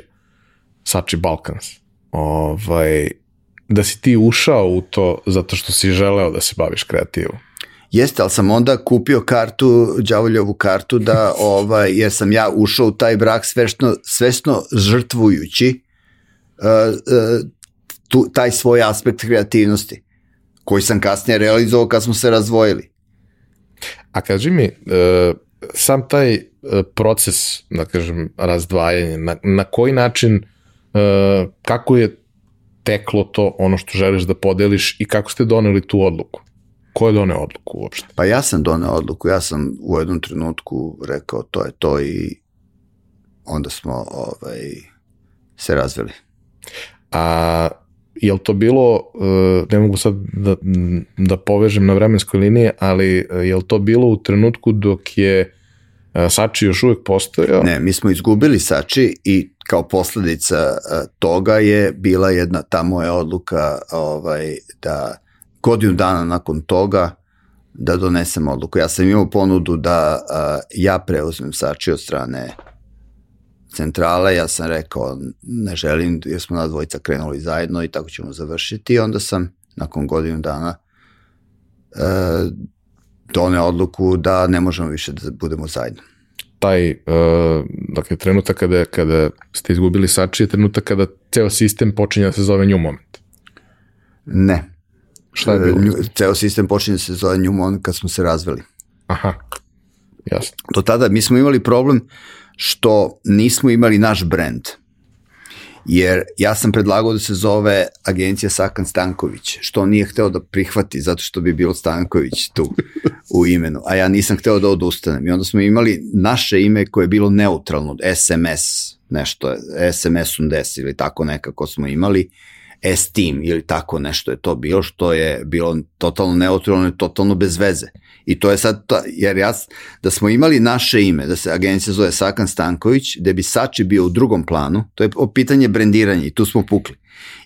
Speaker 1: Sači Balkans, ovaj, da si ti ušao u to zato što si želeo da se baviš kreativom.
Speaker 2: Jeste, ali sam onda kupio kartu, đavoljovu kartu, da, [laughs] ovaj, jer sam ja ušao u taj brak svesno, svesno žrtvujući uh, uh, tu, taj svoj aspekt kreativnosti, koji sam kasnije realizovao kad smo se razvojili.
Speaker 1: A kaži mi, uh, sam taj uh, proces, da kažem, razdvajanja, na, na koji način, uh, kako je teklo to ono što želiš da podeliš i kako ste doneli tu odluku? Ko je doneo odluku uopšte?
Speaker 2: Pa ja sam doneo odluku, ja sam u jednom trenutku rekao to je to i onda smo ovaj, se razveli.
Speaker 1: A je li to bilo, e, ne mogu sad da, da povežem na vremenskoj liniji, ali e, je li to bilo u trenutku dok je Sači još uvek postojao?
Speaker 2: Ne, mi smo izgubili Sači i kao posledica toga je bila jedna ta moja odluka ovaj, da godinu dana nakon toga da donesem odluku. Ja sam imao ponudu da ja preuzmem Sači od strane centrale, ja sam rekao ne želim, jer smo na dvojica krenuli zajedno i tako ćemo završiti i onda sam nakon godinu dana e, doneo odluku da ne možemo više da budemo zajedno.
Speaker 1: Taj, uh, dakle, trenutak kada, kada ste izgubili Sači je trenutak kada ceo sistem počinje da se zove New Moment.
Speaker 2: Ne. Šta je bilo? Ceo sistem počinje da se zove New Moment kad smo se razveli.
Speaker 1: Aha, jasno.
Speaker 2: Do tada mi smo imali problem što nismo imali naš brand. Jer ja sam predlagao da se zove agencija Sakan Stanković, što on nije hteo da prihvati zato što bi bilo Stanković tu u imenu, a ja nisam hteo da odustanem. I onda smo imali naše ime koje je bilo neutralno, SMS, nešto, SMS 80 ili tako nekako smo imali, S-Team ili tako nešto je to bilo, što je bilo totalno neutralno i totalno bez veze. I to je sad, to, jer ja, da smo imali naše ime, da se agencija zove Sakan Stanković, da bi Sači bio u drugom planu, to je pitanje brendiranja i tu smo pukli.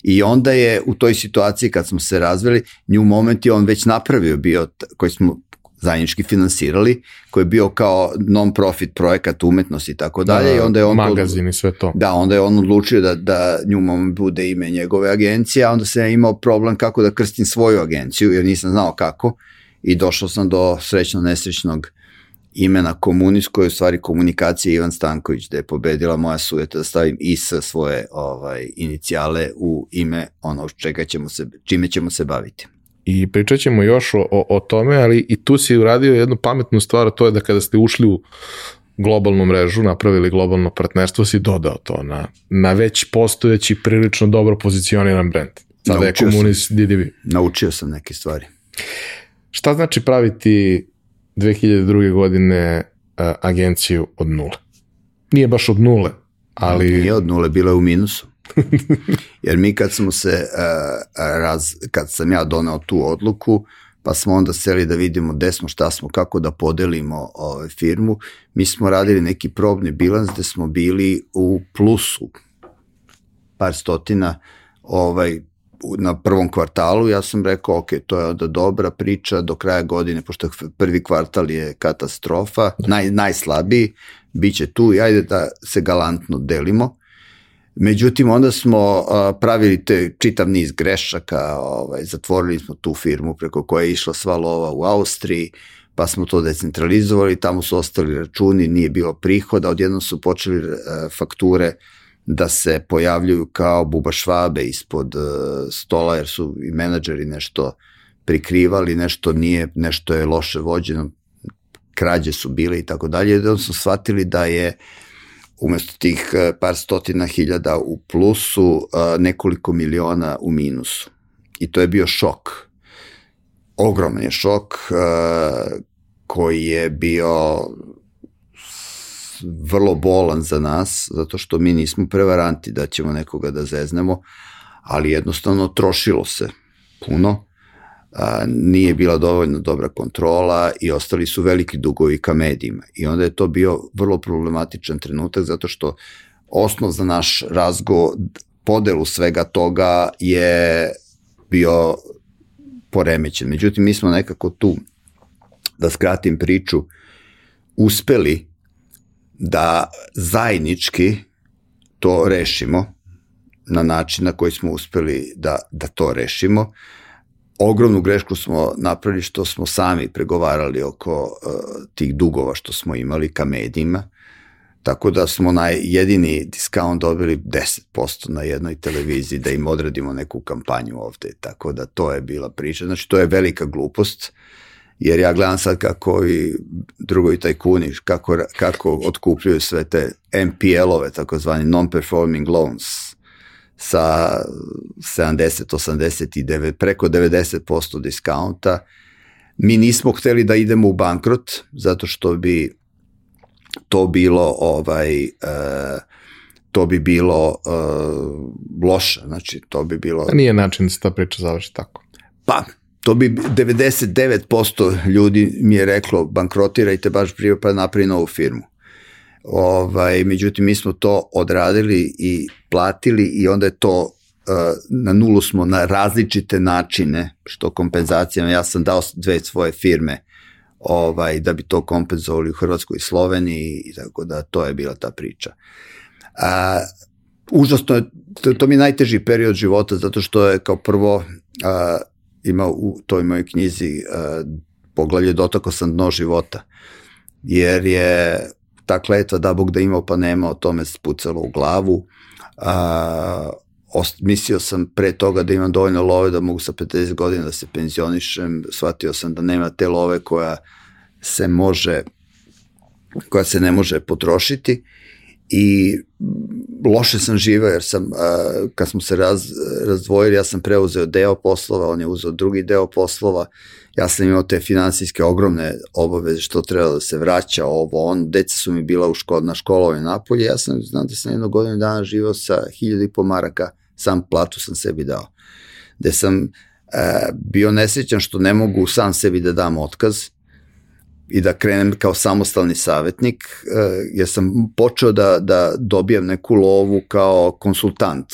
Speaker 2: I onda je u toj situaciji kad smo se razveli, nju moment je on već napravio bio, koji smo zajednički finansirali, koji je bio kao non-profit projekat umetnosti i tako dalje.
Speaker 1: i
Speaker 2: onda je on
Speaker 1: magazin i sve to.
Speaker 2: Da, onda je on odlučio da, da moment bude ime njegove agencije, a onda se imao problem kako da krstim svoju agenciju, jer nisam znao kako i došao sam do srećno nesrećnog imena komunist koja je u stvari komunikacija Ivan Stanković, da je pobedila moja sujeta da stavim IS svoje ovaj, inicijale u ime ono čega ćemo se, čime ćemo se baviti.
Speaker 1: I pričat ćemo još o, o, o tome, ali i tu si uradio jednu pametnu stvar, to je da kada ste ušli u globalnu mrežu, napravili globalno partnerstvo, si dodao to na, na već postojeći prilično dobro pozicioniran brand. Sada Naučio je komunist sam, DDB.
Speaker 2: Naučio sam neke stvari.
Speaker 1: Šta znači praviti 2002. godine uh, agenciju od nule? Nije baš od nule, ali...
Speaker 2: Nije od nule, bila je u minusu. Jer mi kad smo se, uh, raz, kad sam ja doneo tu odluku, pa smo onda seli da vidimo gde smo, šta smo, kako da podelimo ovaj, firmu, mi smo radili neki probni bilans gde smo bili u plusu par stotina ovaj, na prvom kvartalu, ja sam rekao, ok, to je onda dobra priča do kraja godine, pošto prvi kvartal je katastrofa, naj, najslabiji, bit će tu i ajde da se galantno delimo. Međutim, onda smo pravili te čitav niz grešaka, ovaj, zatvorili smo tu firmu preko koje je išla sva lova u Austriji, pa smo to decentralizovali, tamo su ostali računi, nije bilo prihoda, odjedno su počeli a, fakture da se pojavljuju kao buba švabe ispod uh, stola jer su i menadžeri nešto prikrivali, nešto nije, nešto je loše vođeno, krađe su bile i tako dalje, da su shvatili da je umesto tih uh, par stotina hiljada u plusu, uh, nekoliko miliona u minusu. I to je bio šok. Ogroman je šok koji je bio vrlo bolan za nas, zato što mi nismo prevaranti da ćemo nekoga da zeznemo, ali jednostavno trošilo se puno, a, nije bila dovoljno dobra kontrola i ostali su veliki dugovi ka medijima. I onda je to bio vrlo problematičan trenutak zato što osnov za naš razgo, podelu svega toga je bio poremećen. Međutim, mi smo nekako tu, da skratim priču, uspeli da zajednički to rešimo na način na koji smo uspeli da, da to rešimo. Ogromnu grešku smo napravili što smo sami pregovarali oko uh, tih dugova što smo imali ka medijima, tako da smo na jedini diskaunt dobili 10% na jednoj televiziji da im odradimo neku kampanju ovde, tako da to je bila priča. Znači, to je velika glupost. Jer ja gledam sad kako i drugovi tajkuni, kako, kako otkupljuju sve te NPL-ove, takozvani non-performing loans, sa 70, 89, preko 90% diskaunta. Mi nismo hteli da idemo u bankrot, zato što bi to bilo ovaj, uh, to bi bilo uh, loše, znači to bi bilo...
Speaker 1: A nije način da se ta priča završi tako.
Speaker 2: Pa, to bi 99% ljudi mi je reklo bankrotirajte baš prije pa napravi novu firmu. Ovaj, međutim, mi smo to odradili i platili i onda je to uh, na nulu smo na različite načine, što kompenzacijama, ja sam dao dve svoje firme ovaj, da bi to kompenzovali u Hrvatskoj i Sloveniji i tako da to je bila ta priča. A, užasno je, to, to mi je najteži period života zato što je kao prvo a, ima u toj mojoj knjizi uh, poglavlje Dotako sam dno života, jer je ta kletva da Bog da imao pa nema, o tome spucalo u glavu. A, ost, mislio sam pre toga da imam dovoljno love da mogu sa 50 godina da se penzionišem, shvatio sam da nema te love koja se može koja se ne može potrošiti. I loše sam živao jer sam, uh, kad smo se raz, razdvojili, ja sam preuzeo deo poslova, on je uzeo drugi deo poslova, ja sam imao te finansijske ogromne obaveze što treba da se vraća ovo, on, deca su mi bila u škol, na školove napolje, ja sam, znam da sam jedno godinu dana živao sa hiljada i po maraka sam platu sam sebi dao. Gde sam e, bio nesrećan što ne mogu sam sebi da dam otkaz i da krenem kao samostalni savjetnik, e, jer sam počeo da, da dobijem neku lovu kao konsultant,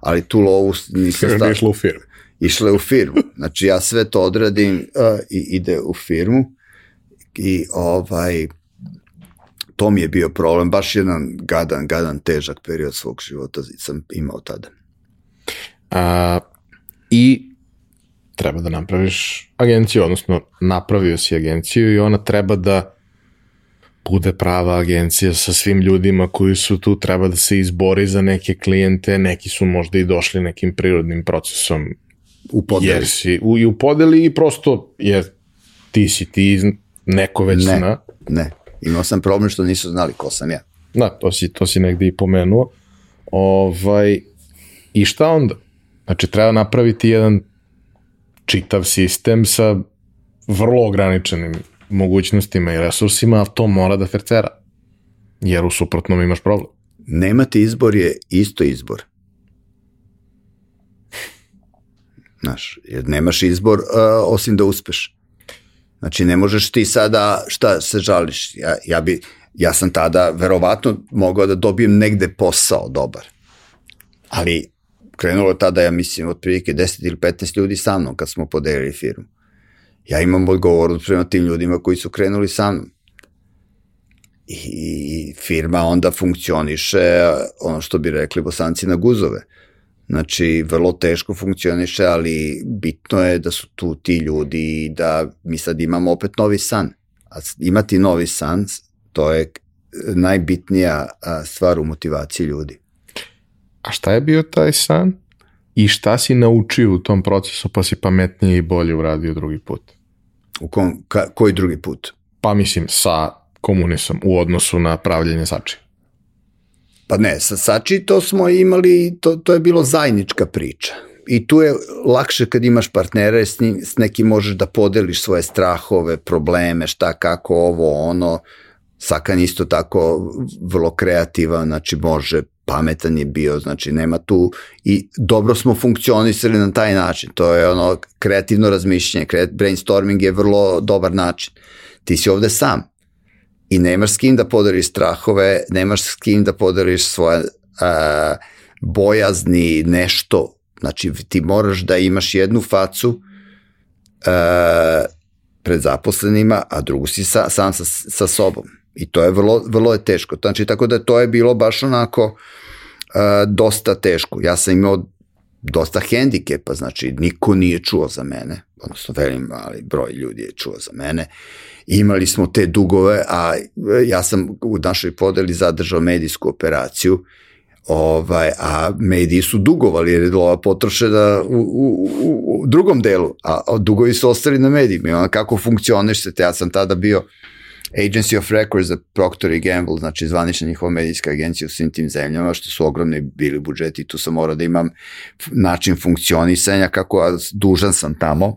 Speaker 2: ali tu lovu nisam
Speaker 1: stavio. Išla u firmu.
Speaker 2: Išla u firmu. Znači ja sve to odradim uh, i ide u firmu i ovaj to mi je bio problem, baš jedan gadan, gadan, težak period svog života sam imao tada.
Speaker 1: A, I treba da napraviš agenciju, odnosno napravio si agenciju i ona treba da bude prava agencija sa svim ljudima koji su tu, treba da se izbori za neke klijente, neki su možda i došli nekim prirodnim procesom
Speaker 2: u podeli.
Speaker 1: Jer si, u, i u podeli i prosto jer ti si ti, neko već
Speaker 2: ne,
Speaker 1: zna.
Speaker 2: Ne, imao sam problem što nisu znali ko sam ja.
Speaker 1: Da, to si, to si negde i pomenuo. Ovaj, I šta onda? Znači, treba napraviti jedan čitav sistem sa vrlo ograničenim mogućnostima i resursima, a to mora da fercera. Jer u suprotnom imaš problem.
Speaker 2: Nemati izbor je isto izbor. Znaš, jer nemaš izbor uh, osim da uspeš. Znači, ne možeš ti sada, šta se žališ? Ja, ja, bi, ja sam tada verovatno mogao da dobijem negde posao dobar. Ali krenulo tada, ja mislim, otprilike 10 ili 15 ljudi sa mnom kad smo podelili firmu. Ja imam odgovor prema tim ljudima koji su krenuli sa mnom. I firma onda funkcioniše, ono što bi rekli bosanci na guzove. Znači, vrlo teško funkcioniše, ali bitno je da su tu ti ljudi i da mi sad imamo opet novi san. A imati novi san, to je najbitnija stvar u motivaciji ljudi.
Speaker 1: A šta je bio taj san i šta si naučio u tom procesu pa si pametnije i bolje uradio drugi put?
Speaker 2: U kom, ka, koji drugi put?
Speaker 1: Pa mislim sa komunisom u odnosu na pravljenje sačija.
Speaker 2: Pa ne, sa Sači to smo imali, to, to je bilo zajednička priča. I tu je lakše kad imaš partnere, s, njim, s nekim možeš da podeliš svoje strahove, probleme, šta, kako, ovo, ono. Sakan isto tako vrlo kreativan, znači može, pametan je bio, znači nema tu i dobro smo funkcionisali na taj način. To je ono kreativno razmišljanje, brainstorming je vrlo dobar način. Ti si ovde sam, i nemaš s kim da podeliš strahove, nemaš s kim da podeliš svoje uh, bojazni, nešto. Znači, ti moraš da imaš jednu facu uh, pred zaposlenima, a drugu si sa, sam sa, sa sobom. I to je vrlo, vrlo je teško. Znači, tako da to je bilo baš onako uh, dosta teško. Ja sam imao dosta hendikepa, znači niko nije čuo za mene, odnosno velim mali broj ljudi je čuo za mene. Imali smo te dugove, a ja sam u našoj podeli zadržao medijsku operaciju, ovaj, a mediji su dugovali jer je lova potrošena u, u, u, u drugom delu, a, dugovi su ostali na medijima. I kako funkcioniš se, te ja sam tada bio Agency of Records za Procter i Gamble, znači zvanična njihova medijska agencija u svim tim zemljama, što su ogromni bili budžeti, tu sam morao da imam način funkcionisanja, kako dužan sam tamo,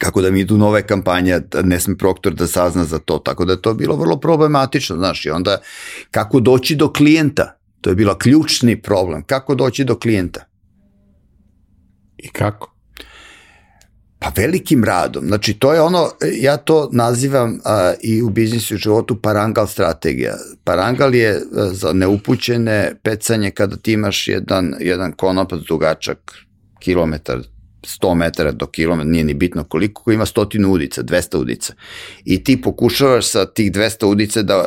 Speaker 2: kako da mi idu nove kampanje, da ne sam Proctor da sazna za to, tako da je to bilo vrlo problematično, znaš, i onda kako doći do klijenta, to je bila ključni problem, kako doći do klijenta.
Speaker 1: I kako?
Speaker 2: Pa velikim radom. Znači, to je ono, ja to nazivam a, i u biznisu i životu parangal strategija. Parangal je a, za neupućene pecanje kada ti imaš jedan, jedan konopac dugačak kilometar, 100 metara do kilometra, nije ni bitno koliko, koji ima stotinu udica, 200 udica. I ti pokušavaš sa tih 200 udice da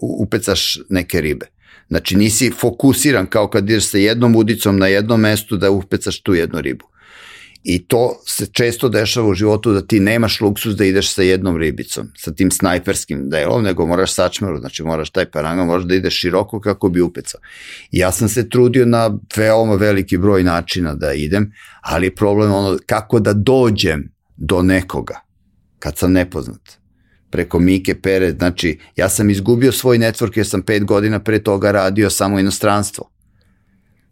Speaker 2: upecaš neke ribe. Znači nisi fokusiran kao kad ideš sa jednom udicom na jednom mestu da upecaš tu jednu ribu. I to se često dešava u životu da ti nemaš luksus da ideš sa jednom ribicom, sa tim snajperskim delom, nego moraš sačmeru, znači moraš taj paranga, moraš da ideš široko kako bi upecao. Ja sam se trudio na veoma veliki broj načina da idem, ali je problem ono kako da dođem do nekoga kad sam nepoznat preko Mike Pere, znači ja sam izgubio svoj network jer sam pet godina pre toga radio samo inostranstvo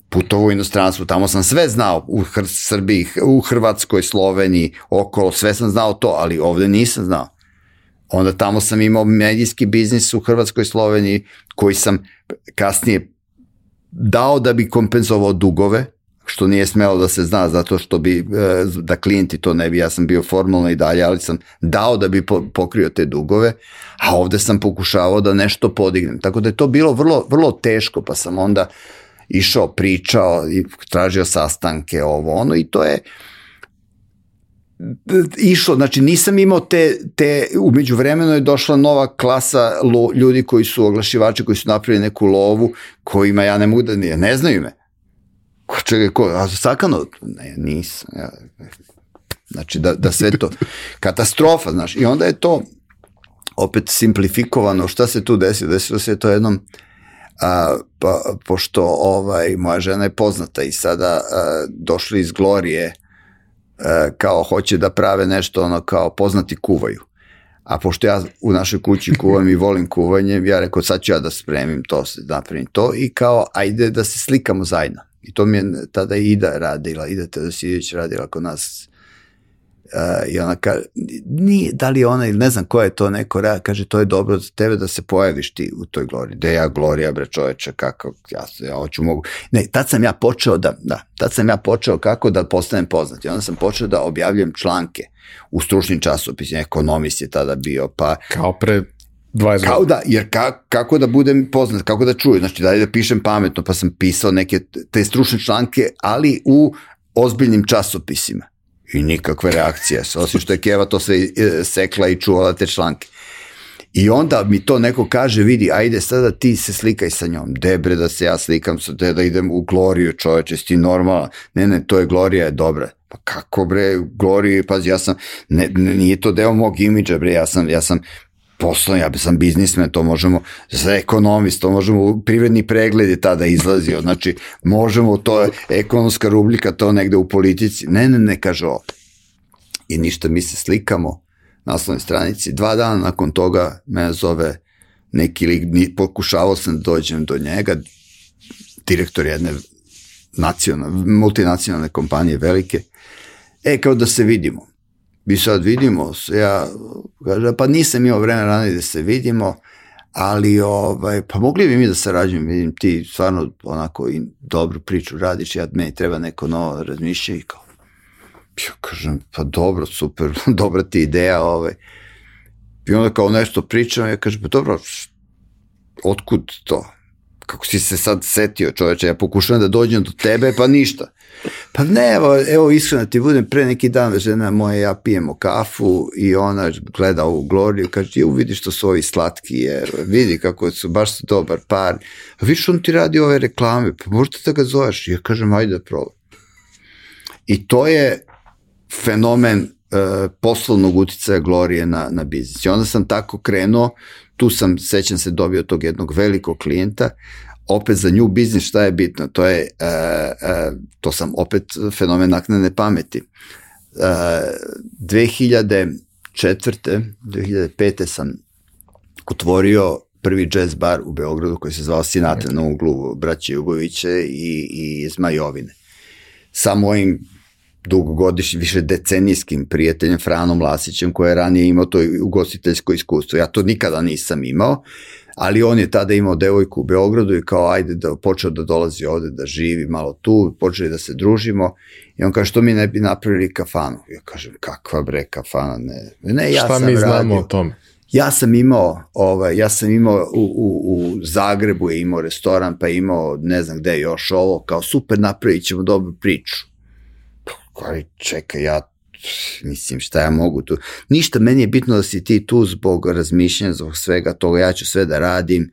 Speaker 2: putovo u inostranstvu, tamo sam sve znao u Hr Srbiji, u Hrvatskoj, Sloveniji, okolo, sve sam znao to, ali ovde nisam znao. Onda tamo sam imao medijski biznis u Hrvatskoj, Sloveniji, koji sam kasnije dao da bi kompenzovao dugove, što nije smelo da se zna zato što bi, e, da klijenti to ne bi, ja sam bio formalno i dalje, ali sam dao da bi pokrio te dugove, a ovde sam pokušavao da nešto podignem. Tako da je to bilo vrlo, vrlo teško, pa sam onda išao, pričao i tražio sastanke, ovo, ono, i to je, išlo, znači nisam imao te, te umeđu vremenu je došla nova klasa lo, ljudi koji su oglašivači, koji su napravili neku lovu, kojima ja ne mogu da, ne, ne znaju me. Ko, čekaj, ko, a Sakano? Ne, nisam. Ja, znači, da, da sve to, [laughs] katastrofa, znaš, i onda je to opet simplifikovano, šta se tu desilo? Desilo se to jednom, a, pa, pošto ovaj, moja žena je poznata i sada a, došli iz Glorije, a, kao hoće da prave nešto ono kao poznati kuvaju. A pošto ja u našoj kući kuvam i volim kuvanje, ja rekao sad ću ja da spremim to, napravim to i kao ajde da se slikamo zajedno. I to mi je tada Ida radila, Ida Tedosijević radila kod nas. Uh, I ona kaže, nije, da li ona ili ne znam ko je to neko rada, kaže to je dobro za tebe da se pojaviš ti u toj gloriji. Da ja glorija bre čoveče, kako, ja, ja hoću mogu. Ne, tad sam ja počeo da, da, tad sam ja počeo kako da postanem poznat. I onda sam počeo da objavljujem članke u stručnim časopisima, ekonomist je tada bio, pa...
Speaker 1: Kao pre 20
Speaker 2: Kao da, jer ka, kako da budem poznat, kako da čuju, znači da da pišem pametno, pa sam pisao neke te stručne članke, ali u ozbiljnim časopisima. I nikakve reakcije, osim što je Keva to sve e, sekla i čuvala te članke. I onda mi to neko kaže, vidi, ajde sada ti se slikaj sa njom. Debre da se ja slikam sa te, da idem u Gloriju, čoveče, si ti normalna. Ne, ne, to je Glorija je dobra. Pa kako bre, Glorija, pazi, ja sam, ne, nije to deo mog imidža, bre, ja sam, ja sam poslovni, ja sam biznismen, to možemo, za ekonomist, to možemo, privredni pregled je tada izlazio, znači možemo, to je ekonomska rublika, to negde u politici, ne, ne, ne, kaže ovo. I ništa, mi se slikamo na osnovnoj stranici, dva dana nakon toga me zove neki lik, pokušavao sam da dođem do njega, direktor jedne nacionalne, multinacionalne kompanije velike, e, kao da se vidimo mi sad vidimo, ja, kaže, pa nisam imao vremena ranije da se vidimo, ali ovaj, pa mogli bi mi da sarađujemo, vidim ti stvarno onako i dobru priču radiš, ja meni treba neko novo razmišlja i kao, ja kažem, pa dobro, super, [laughs] dobra ti ideja, ovaj. I onda kao nešto pričam, ja kažem, pa dobro, otkud to? Kako si se sad setio čoveče, ja pokušavam da dođem do tebe, pa ništa. Pa ne, evo, evo iskreno ti budem, pre neki dan žena moja ja pijemo kafu i ona gleda ovu Gloriju, kaže, ju vidi što su ovi slatki, jer vidi kako su, baš su dobar par. A vidiš, on ti radi ove reklame, pa možda da ga zoveš. Ja kažem, ajde da probam. I to je fenomen uh, poslovnog uticaja Glorije na, na biznis. I onda sam tako krenuo, tu sam, sećam se, dobio tog jednog velikog klijenta, opet za nju biznis šta je bitno, to je, uh, uh, to sam opet fenomen naknene pameti. Uh, 2004. 2005. sam otvorio prvi jazz bar u Beogradu koji se zvao Sinatra na uglu braće Jugoviće i, i Zmajovine. Sa mojim dugogodišnjim, više decenijskim prijateljem Franom Lasićem koji je ranije imao to ugostiteljsko iskustvo. Ja to nikada nisam imao ali on je tada imao devojku u Beogradu i kao ajde da počeo da dolazi ovde da živi malo tu, počeli da se družimo i on kaže što mi ne bi napravili kafanu. Ja kažem kakva bre kafana, ne. Ne, ja
Speaker 1: Šta
Speaker 2: sam
Speaker 1: mi znamo
Speaker 2: radio,
Speaker 1: o tom?
Speaker 2: Ja sam imao, ovaj, ja sam imao u, u, u Zagrebu je imao restoran, pa je imao ne znam gde još ovo, kao super napravit ćemo dobru priču. Kaj, čekaj, ja mislim šta ja mogu tu. Ništa, meni je bitno da si ti tu zbog razmišljanja, zbog svega toga, ja ću sve da radim,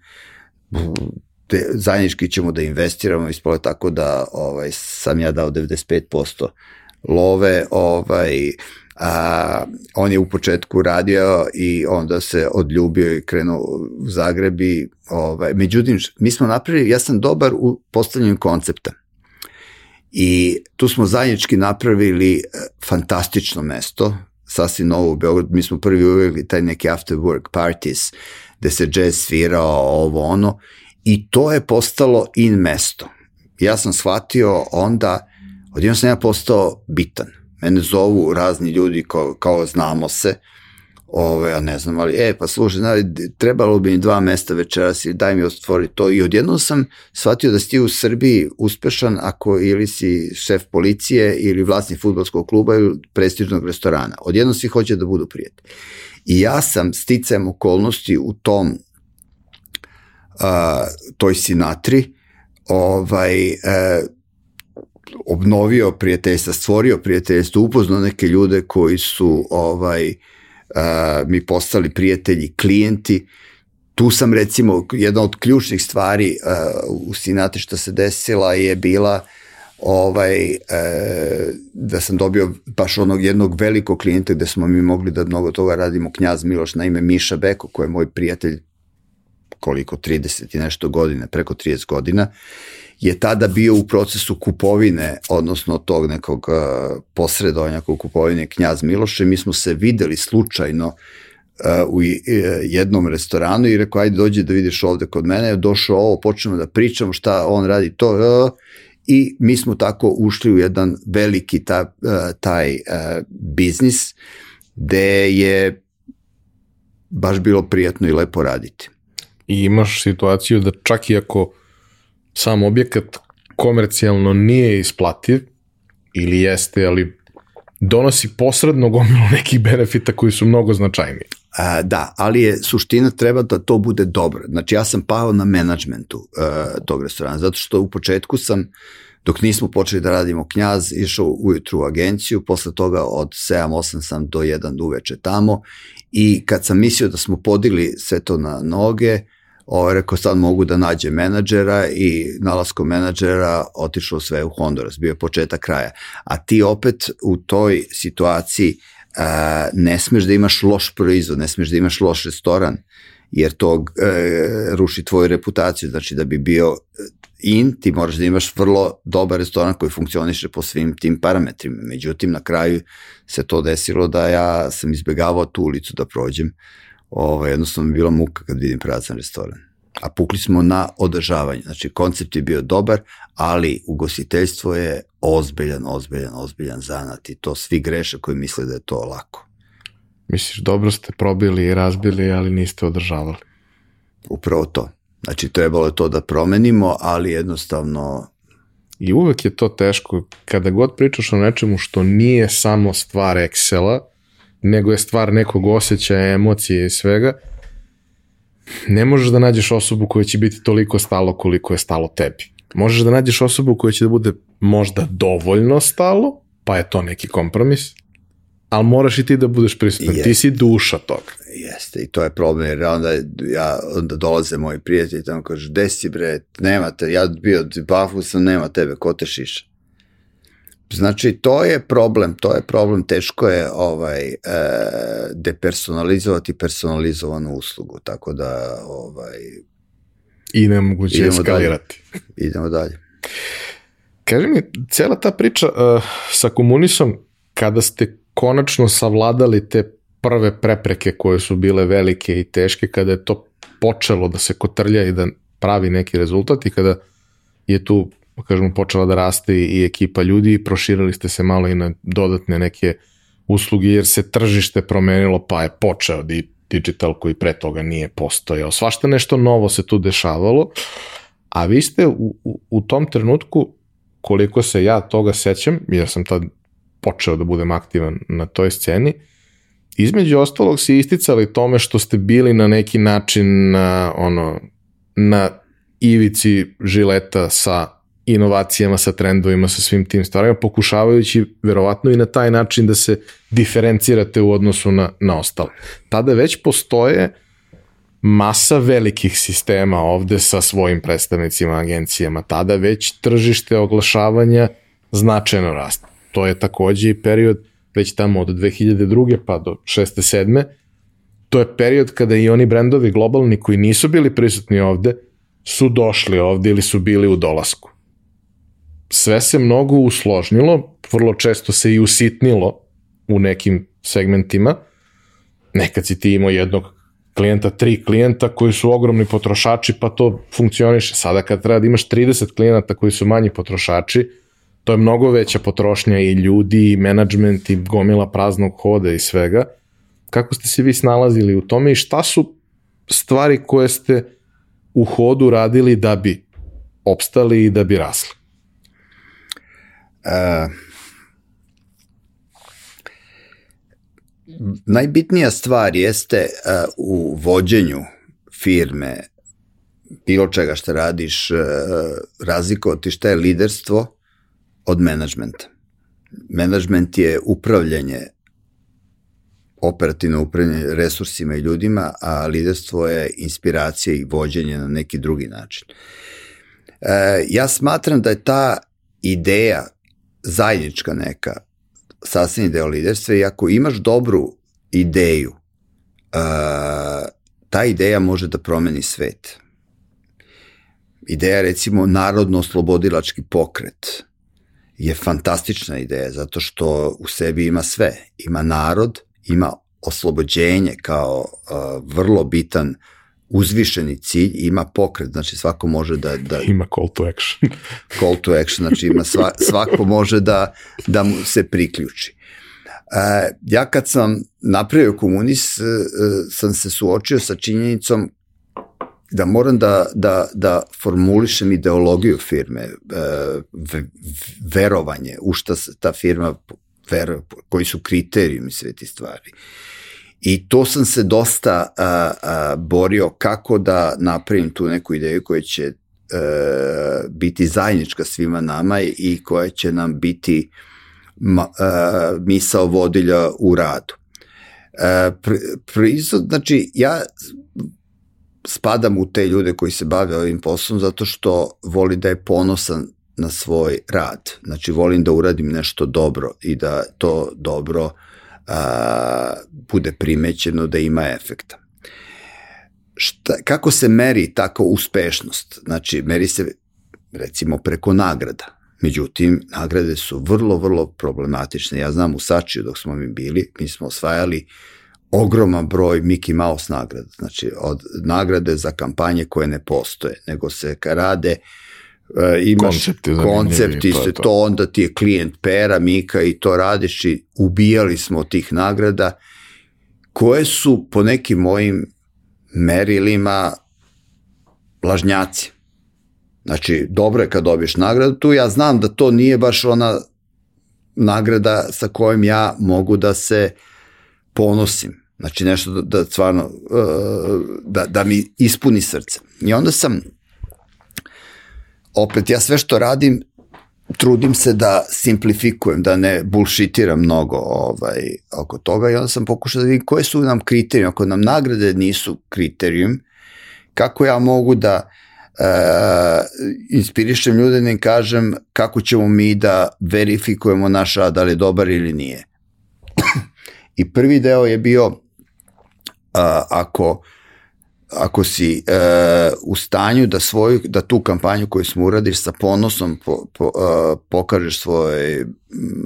Speaker 2: te, zajednički ćemo da investiramo, ispolo tako da ovaj, sam ja dao 95% love, ovaj, a, on je u početku radio i onda se odljubio i krenuo u Zagrebi, ovaj, međutim, mi smo napravili, ja sam dobar u postavljanju koncepta, I tu smo zajednički napravili e, fantastično mesto, sasvim novo u Beogradu. Mi smo prvi uveli taj neki after work parties, gde se jazz svirao, ovo ono, i to je postalo in mesto. Ja sam shvatio onda, odjedno sam ja postao bitan. Mene zovu razni ljudi kao, kao znamo se, Ove, ja ne znam, ali, e, pa slušaj, znaš, trebalo bi mi dva mesta večeras i daj mi ostvori to. I odjednom sam shvatio da si ti u Srbiji uspešan ako ili si šef policije ili vlasnik futbolskog kluba ili prestižnog restorana. Odjednom svi hoće da budu prijatelji. I ja sam sticajem okolnosti u tom a, toj sinatri ovaj, e, obnovio prijateljstva, stvorio prijateljstvo, upoznao neke ljude koji su ovaj, mi postali prijatelji, klijenti. Tu sam recimo, jedna od ključnih stvari uh, u Sinati što se desila je bila ovaj, e, da sam dobio baš onog jednog velikog klijenta gde smo mi mogli da mnogo toga radimo, knjaz Miloš na ime Miša Beko, koji je moj prijatelj koliko, 30 i nešto godine, preko 30 godina je tada bio u procesu kupovine, odnosno tog nekog uh, posredovanja kod kupovine Knjaz Miloše. Mi smo se videli slučajno uh, u uh, jednom restoranu i rekao, ajde dođi da vidiš ovde kod mene. Došao ovo, počnemo da pričamo šta on radi to. Uh, I mi smo tako ušli u jedan veliki ta, taj biznis gde je baš bilo prijatno i lepo raditi.
Speaker 1: I imaš situaciju da čak i ako sam objekat komercijalno nije isplativ ili jeste, ali donosi posredno gomilu nekih benefita koji su mnogo značajniji.
Speaker 2: A, da, ali je suština treba da to bude dobro. Znači ja sam pao na menadžmentu uh, tog restorana, zato što u početku sam dok nismo počeli da radimo knjaz, išao ujutru u agenciju, posle toga od 7-8 sam do 1 uveče tamo i kad sam mislio da smo podigli sve to na noge, Ovo, rekao sad mogu da nađe menadžera i nalaskom menadžera otišlo sve u Honduras, bio je početak kraja. A ti opet u toj situaciji a, ne smeš da imaš loš proizvod, ne smeš da imaš loš restoran, jer to e, ruši tvoju reputaciju, znači da bi bio in, ti moraš da imaš vrlo dobar restoran koji funkcioniše po svim tim parametrima. Međutim, na kraju se to desilo da ja sam izbegavao tu ulicu da prođem ovaj, jednostavno mi bila muka kad vidim prazan restoran. A pukli smo na održavanje. Znači, koncept je bio dobar, ali ugostiteljstvo je ozbiljan, ozbiljan, ozbiljan zanat i to svi greše koji misle da je to lako.
Speaker 1: Misliš, dobro ste probili i razbili, ali niste održavali.
Speaker 2: Upravo to. Znači, trebalo je to da promenimo, ali jednostavno...
Speaker 1: I uvek je to teško. Kada god pričaš o nečemu što nije samo stvar Excela, nego je stvar nekog osjećaja, emocije i svega, ne možeš da nađeš osobu koja će biti toliko stalo koliko je stalo tebi. Možeš da nađeš osobu koja će da bude možda dovoljno stalo, pa je to neki kompromis, ali moraš i ti da budeš prisutan. Ti si duša toga.
Speaker 2: Jeste, i to je problem, jer onda, ja, onda dolaze moji prijatelji i tamo kažu, desi bre, nema te, ja bio bafu sam, nema tebe, ko te šiša? Znači, to je problem, to je problem, teško je ovaj, e, depersonalizovati personalizovanu uslugu, tako da ovaj,
Speaker 1: I nemoguće eskalirati.
Speaker 2: Dalje. Idemo dalje.
Speaker 1: Kaži mi, cela ta priča uh, sa komunisom, kada ste konačno savladali te prve prepreke koje su bile velike i teške, kada je to počelo da se kotrlja i da pravi neki rezultat i kada je tu kažemo, počela da raste i ekipa ljudi i proširili ste se malo i na dodatne neke usluge jer se tržište promenilo pa je počeo di, digital koji pre toga nije postojao. Svašta nešto novo se tu dešavalo, a vi ste u, u, u tom trenutku, koliko se ja toga sećam, jer sam tad počeo da budem aktivan na toj sceni, između ostalog se isticali tome što ste bili na neki način na, ono, na ivici žileta sa inovacijama, sa trendovima, sa svim tim stvarima, pokušavajući verovatno i na taj način da se diferencirate u odnosu na, na ostale. Tada već postoje masa velikih sistema ovde sa svojim predstavnicima, agencijama. Tada već tržište oglašavanja značajno raste. To je takođe i period već tamo od 2002. pa do 6. 7. To je period kada i oni brendovi globalni koji nisu bili prisutni ovde su došli ovde ili su bili u dolasku sve se mnogo usložnilo, vrlo često se i usitnilo u nekim segmentima. Nekad si ti imao jednog klijenta, tri klijenta koji su ogromni potrošači, pa to funkcioniše. Sada kad treba da imaš 30 klijenata koji su manji potrošači, to je mnogo veća potrošnja i ljudi, i menadžment, i gomila praznog hoda i svega. kako ste se vi snalazili u tome i šta su stvari koje ste u hodu radili da bi opstali i da bi rasli?
Speaker 2: Najbitnija stvar jeste uh, u vođenju firme, bilo čega što radiš, uh, razlikovati šta je liderstvo od menadžmenta. Menadžment je upravljanje operativno upravljanje resursima i ljudima, a liderstvo je inspiracija i vođenje na neki drugi način. E, ja smatram da je ta ideja zajednička neka, sasvim deo liderstva i ako imaš dobru ideju, e, ta ideja može da promeni svet. Ideja recimo narodno-oslobodilački pokret je fantastična ideja zato što u sebi ima sve. Ima narod, ima oslobođenje kao uh, vrlo bitan uzvišeni cilj ima pokret, znači svako može da... da [laughs]
Speaker 1: ima call to action. [laughs]
Speaker 2: call to action, znači ima sva, svako može da, da mu se priključi. E, ja kad sam napravio komunis, e, sam se suočio sa činjenicom da moram da, da, da formulišem ideologiju firme, e, verovanje, u šta se ta firma ver, koji su kriterijumi sve ti stvari. I to sam se dosta a, a, borio kako da napravim tu neku ideju koja će e, biti zajednička svima nama i koja će nam biti ma, a, e, misao vodilja u radu. E, prizod, znači, ja spadam u te ljude koji se bave ovim poslom zato što voli da je ponosan na svoj rad. Znači, volim da uradim nešto dobro i da to dobro a, bude primećeno, da ima efekta. Šta, kako se meri tako uspešnost? Znači, meri se recimo preko nagrada. Međutim, nagrade su vrlo, vrlo problematične. Ja znam u Sačiju dok smo mi bili, mi smo osvajali ogroman broj Mickey Mouse nagrada. Znači, od nagrade za kampanje koje ne postoje, nego se rade uh, uh, imaš koncepti, koncepti se to. to, onda ti je klijent pera, mika i to radiš i ubijali smo tih nagrada koje su po nekim mojim merilima lažnjaci. Znači, dobro je kad dobiješ nagradu tu, ja znam da to nije baš ona nagrada sa kojom ja mogu da se ponosim. Znači, nešto da, da stvarno, uh, da, da mi ispuni srce. I onda sam opet ja sve što radim trudim se da simplifikujem, da ne bullshitiram mnogo ovaj, oko toga i onda sam pokušao da vidim koje su nam kriterijum, ako nam nagrade nisu kriterijum, kako ja mogu da e, inspirišem ljude da im kažem kako ćemo mi da verifikujemo naš rad, da li je dobar ili nije. [clears throat] I prvi deo je bio a, ako ako si e, u stanju da svoju da tu kampanju koju smo uradiš sa ponosom po, po, e, pokažeš svojoj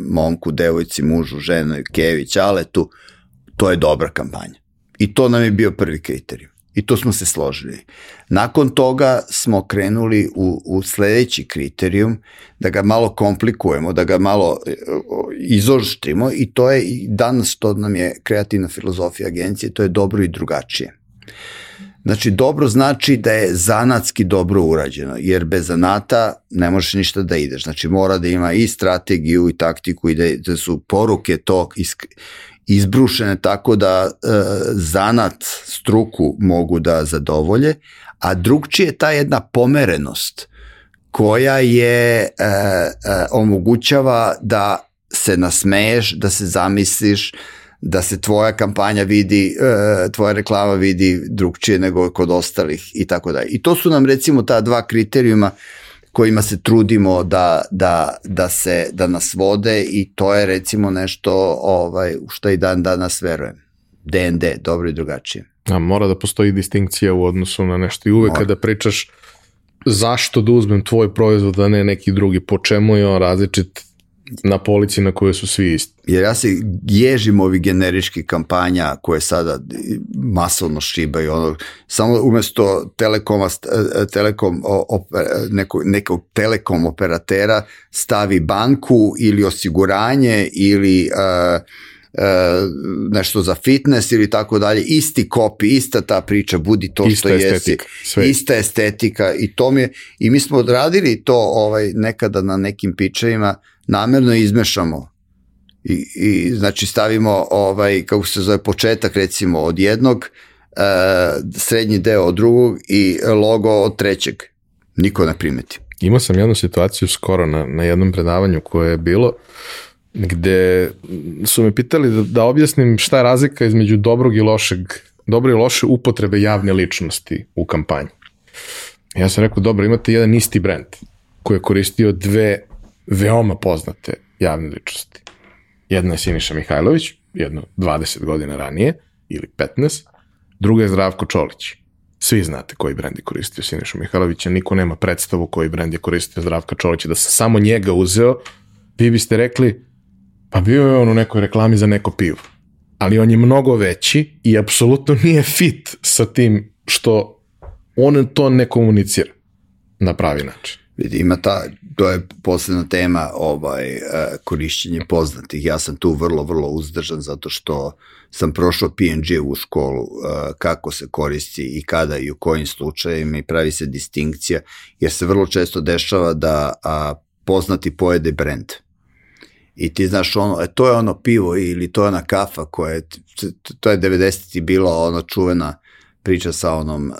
Speaker 2: momku, devojci, mužu, ženoj, kevi, ćaletu, to je dobra kampanja. I to nam je bio prvi kriterijum. I to smo se složili. Nakon toga smo krenuli u, u sledeći kriterijum, da ga malo komplikujemo, da ga malo e, izoštrimo i to je i danas to nam je kreativna filozofija agencije, to je dobro i drugačije. Znači, dobro znači da je zanatski dobro urađeno, jer bez zanata ne možeš ništa da ideš. Znači, mora da ima i strategiju i taktiku i da, da su poruke to izbrušene tako da e, zanat struku mogu da zadovolje, a drugčije je ta jedna pomerenost koja je e, e, omogućava da se nasmeješ, da se zamisliš, da se tvoja kampanja vidi, e, tvoja reklama vidi drugčije nego kod ostalih i tako dalje. I to su nam recimo ta dva kriterijuma kojima se trudimo da, da, da, se, da nas vode i to je recimo nešto ovaj, u što i dan danas verujem. DND, dobro i drugačije.
Speaker 1: A mora da postoji distinkcija u odnosu na nešto i uvek mora. kada pričaš zašto da uzmem tvoj proizvod, a ne neki drugi, po čemu je on različit na polici na kojoj su svi isti.
Speaker 2: Jer ja se ježim ovi generički kampanja koje sada masovno šibaju. Ono, samo umesto telekoma, telekom, neko, nekog telekom operatera stavi banku ili osiguranje ili uh, nešto za fitness ili tako dalje, isti kopi, ista ta priča, budi to
Speaker 1: ista
Speaker 2: što
Speaker 1: estetika,
Speaker 2: jesi,
Speaker 1: sve.
Speaker 2: ista estetika i to mi je, i mi smo odradili to ovaj, nekada na nekim pičevima, namerno izmešamo I, i znači stavimo ovaj kako se zove početak recimo od jednog e, srednji deo od drugog i logo od trećeg niko ne primeti
Speaker 1: Imao sam jednu situaciju skoro na, na jednom predavanju koje je bilo gde su me pitali da, da objasnim šta je razlika između dobrog i lošeg, dobre i loše upotrebe javne ličnosti u kampanji. Ja sam rekao, dobro, imate jedan isti brand koji je koristio dve veoma poznate javne ličnosti. Jedna je Siniša Mihajlović, jedno 20 godina ranije, ili 15, druga je Zdravko Čolić. Svi znate koji brend je koristio Siniša Mihajlovića, niko nema predstavu koji brend je koristio Zdravka Čolića, da sam samo njega uzeo, vi biste rekli, pa bio je on u nekoj reklami za neko pivo. Ali on je mnogo veći i apsolutno nije fit sa tim što on to ne komunicira na pravi način.
Speaker 2: Ima ta, to je posledna tema ovaj, uh, korišćenje poznatih. Ja sam tu vrlo, vrlo uzdržan zato što sam prošao PNG u školu uh, kako se koristi i kada i u kojim slučajima i pravi se distinkcija, jer se vrlo često dešava da a, poznati pojede brend. I ti znaš ono, e, to je ono pivo ili to je ona kafa koja je, to je 90. bila ona čuvena priča sa onom,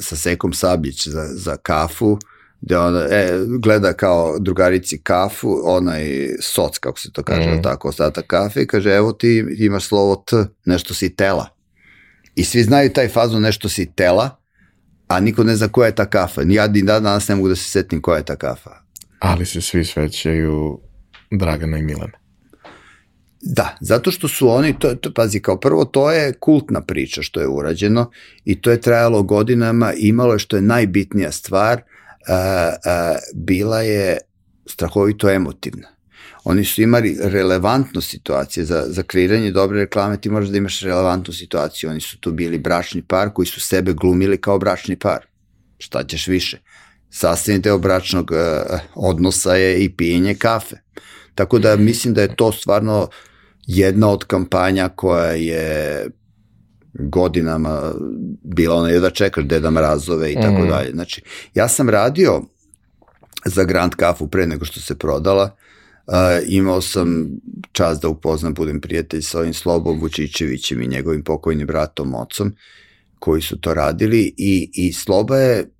Speaker 2: sa Sekom Sabljić za, za kafu, gde ona e, gleda kao drugarici kafu, onaj soc, kako se to kaže, mm. tako, ostatak kafe, i kaže, evo ti imaš slovo T, nešto si tela. I svi znaju taj fazu nešto si tela, a niko ne zna koja je ta kafa. Ja ni dan danas ne mogu da se setim koja je ta kafa.
Speaker 1: Ali se svi svećaju Dragana i Milana.
Speaker 2: Da, zato što su oni, to, to, pazi, kao prvo, to je kultna priča što je urađeno i to je trajalo godinama, imalo je što je najbitnija stvar, a, a, bila je strahovito emotivna. Oni su imali relevantnu situacije za, za kreiranje dobre reklame, ti možeš da imaš relevantnu situaciju. Oni su tu bili bračni par koji su sebe glumili kao bračni par. Šta ćeš više? Sastavni deo bračnog uh, odnosa je i pijenje kafe. Tako da mislim da je to stvarno jedna od kampanja koja je godinama bila ona da čekaš Deda Mrazove i tako
Speaker 1: Mhm.
Speaker 2: dalje. Znači, ja sam radio za Grand Kafu pre nego što se prodala, Uh, imao sam čast da upoznam, budem prijatelj sa ovim Slobom Vučićevićem i njegovim pokojnim bratom, ocom, koji su to radili i, i Sloba je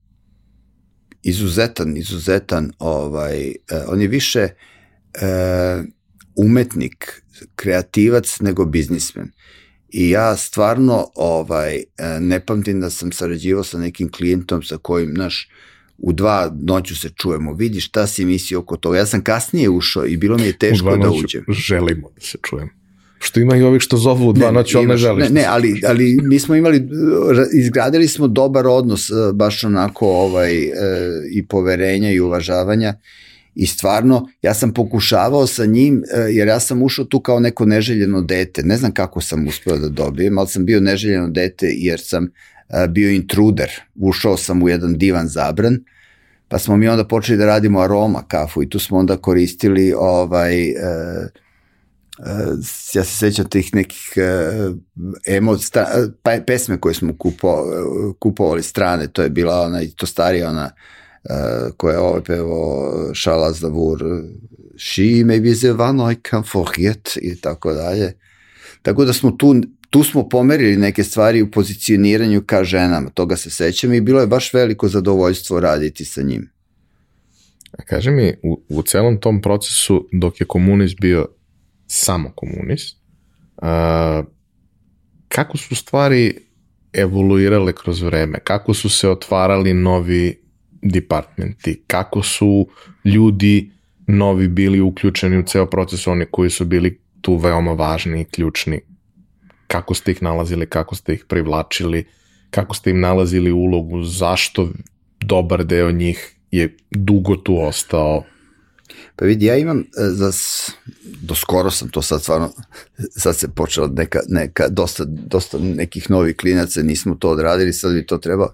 Speaker 2: izuzetan, izuzetan, ovaj, uh, on je više uh, umetnik, kreativac nego biznismen. I ja stvarno ovaj, e, ne pamtim da sam sarađivao sa nekim klijentom sa kojim, znaš, u dva noću se čujemo, vidi šta si mislio oko toga. Ja sam kasnije ušao i bilo mi je teško da uđem.
Speaker 1: Želimo da se čujemo. Što ima i ovih što zovu u dva noću, ali ne želiš.
Speaker 2: Ne,
Speaker 1: da
Speaker 2: ne, ali, ali mi smo imali, ra- izgradili smo dobar odnos, e, baš onako ovaj, e, i poverenja i uvažavanja i stvarno, ja sam pokušavao sa njim, e, jer ja sam ušao tu kao neko neželjeno dete, ne znam kako sam uspeo da dobijem, ali sam bio neželjeno dete jer sam e, bio intruder, ušao sam u jedan divan zabran, pa smo mi onda počeli da radimo aroma kafu i tu smo onda koristili ovaj, e, ja se sećam tih nekih uh, emo, sta, pa, pesme koje smo kupo, kupovali strane, to je bila ona, to starija ona uh, koja je ovaj pevo Charles Davour She maybe the one I can forget i tako dalje. Tako da smo tu, tu smo pomerili neke stvari u pozicioniranju ka ženama, toga se sećam i bilo je baš veliko zadovoljstvo raditi sa njim.
Speaker 1: A Kaži mi, u, u celom tom procesu, dok je komunist bio samo komunist, a, kako su stvari evoluirale kroz vreme? Kako su se otvarali novi departmenti? Kako su ljudi novi bili uključeni u ceo proces, oni koji su bili tu veoma važni i ključni? Kako ste ih nalazili, kako ste ih privlačili, kako ste im nalazili ulogu, zašto dobar deo njih je dugo tu ostao.
Speaker 2: Pa vidi, ja imam, e, za, do skoro sam to sad stvarno, sad se počela neka, neka dosta, dosta nekih novih klinaca, nismo to odradili, sad bi to trebao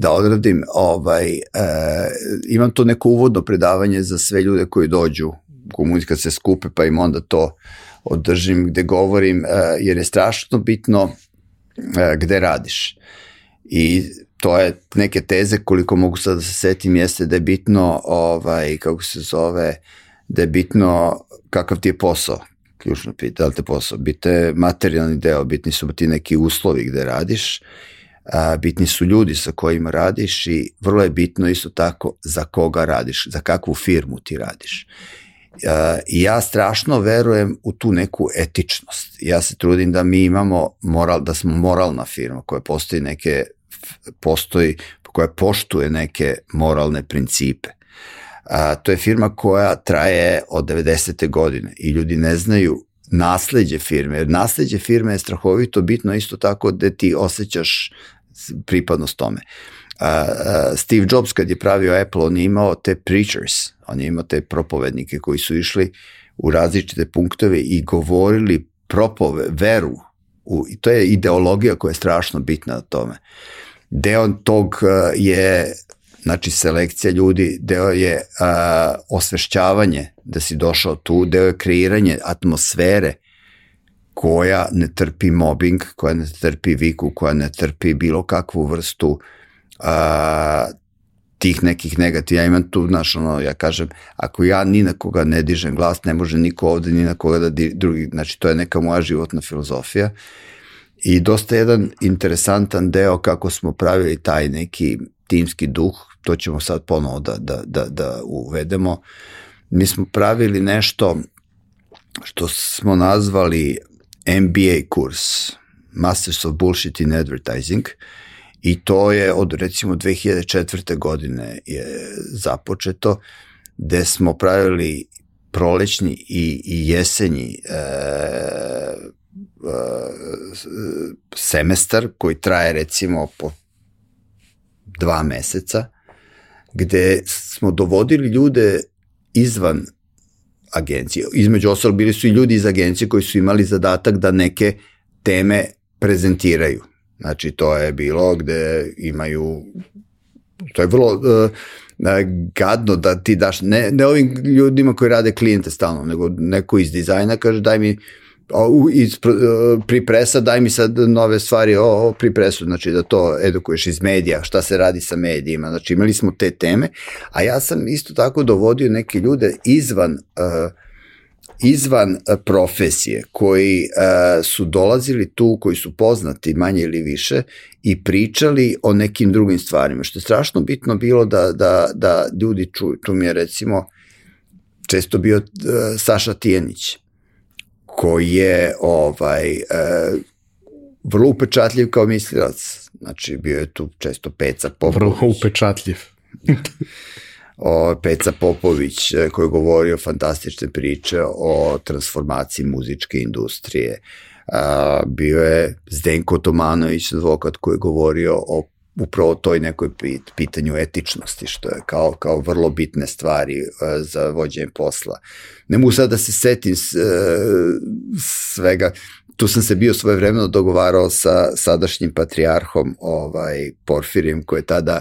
Speaker 2: da odradim. Ovaj, e, imam to neko uvodno predavanje za sve ljude koji dođu komunist kad se skupe, pa im onda to održim, gde govorim, uh, jer je strašno bitno uh, gde radiš. I to je neke teze koliko mogu sad da se setim jeste da je bitno ovaj kako se zove da je bitno kakav ti je posao ključno pitanje, da li te posao, bite materijalni deo, bitni su ti neki uslovi gde radiš, a, bitni su ljudi sa kojima radiš i vrlo je bitno isto tako za koga radiš, za kakvu firmu ti radiš. Uh, ja strašno verujem u tu neku etičnost. Ja se trudim da mi imamo moral, da smo moralna firma koja postoji neke postoji, koja poštuje neke moralne principe. A, to je firma koja traje od 90. godine i ljudi ne znaju nasledđe firme, jer nasledđe firme je strahovito bitno isto tako da ti osjećaš pripadnost tome. Uh, Steve Jobs kad je pravio Apple, on je imao te preachers, on je imao te propovednike koji su išli u različite punktove i govorili propove, veru. U, I to je ideologija koja je strašno bitna na tome. Deo tog je znači selekcija ljudi, deo je osvešćavanje da si došao tu, deo je kreiranje atmosfere koja ne trpi mobbing, koja ne trpi viku, koja ne trpi bilo kakvu vrstu a, tih nekih negativa. Ja imam tu, znaš, ono, ja kažem, ako ja ni na koga ne dižem glas, ne može niko ovde ni na koga da di, drugi, znači to je neka moja životna filozofija. I dosta jedan interesantan deo kako smo pravili taj neki timski duh, to ćemo sad ponovo da, da, da, da uvedemo. Mi smo pravili nešto što smo nazvali MBA kurs, Masters of Bullshit in Advertising, i to je od recimo 2004. godine je započeto, gde smo pravili prolećni i, i jesenji e, e, semestar koji traje recimo po dva meseca, gde smo dovodili ljude izvan agencije. Između ostalo bili su i ljudi iz agencije koji su imali zadatak da neke teme prezentiraju. Znači to je bilo gde imaju to je vrlo uh, gadno da ti daš ne, ne ovim ljudima koji rade klijente stalno, nego neko iz dizajna kaže daj mi iz e, pripresa daj mi sad nove stvari o, o pripresu, znači da to edukuješ iz medija, šta se radi sa medijima, znači imali smo te teme, a ja sam isto tako dovodio neke ljude izvan uh, izvan profesije koji uh, su dolazili tu, koji su poznati manje ili više i pričali o nekim drugim stvarima, što je strašno bitno bilo da, da, da ljudi čuju. Tu mi je recimo često bio uh, Saša Tijenić, koji je ovaj, e, vrlo upečatljiv kao mislilac. Znači, bio je tu često Peca Popović.
Speaker 1: Vrlo upečatljiv.
Speaker 2: o, Peca Popović e, koji je govorio fantastične priče o transformaciji muzičke industrije. A, bio je Zdenko Tomanović, advokat koji je govorio o upravo toj nekoj pitanju etičnosti, što je kao, kao vrlo bitne stvari uh, za vođenje posla. Ne mogu sad da se setim uh, svega, tu sam se bio svoje vremeno dogovarao sa sadašnjim patrijarhom ovaj, Porfirijem, koji je tada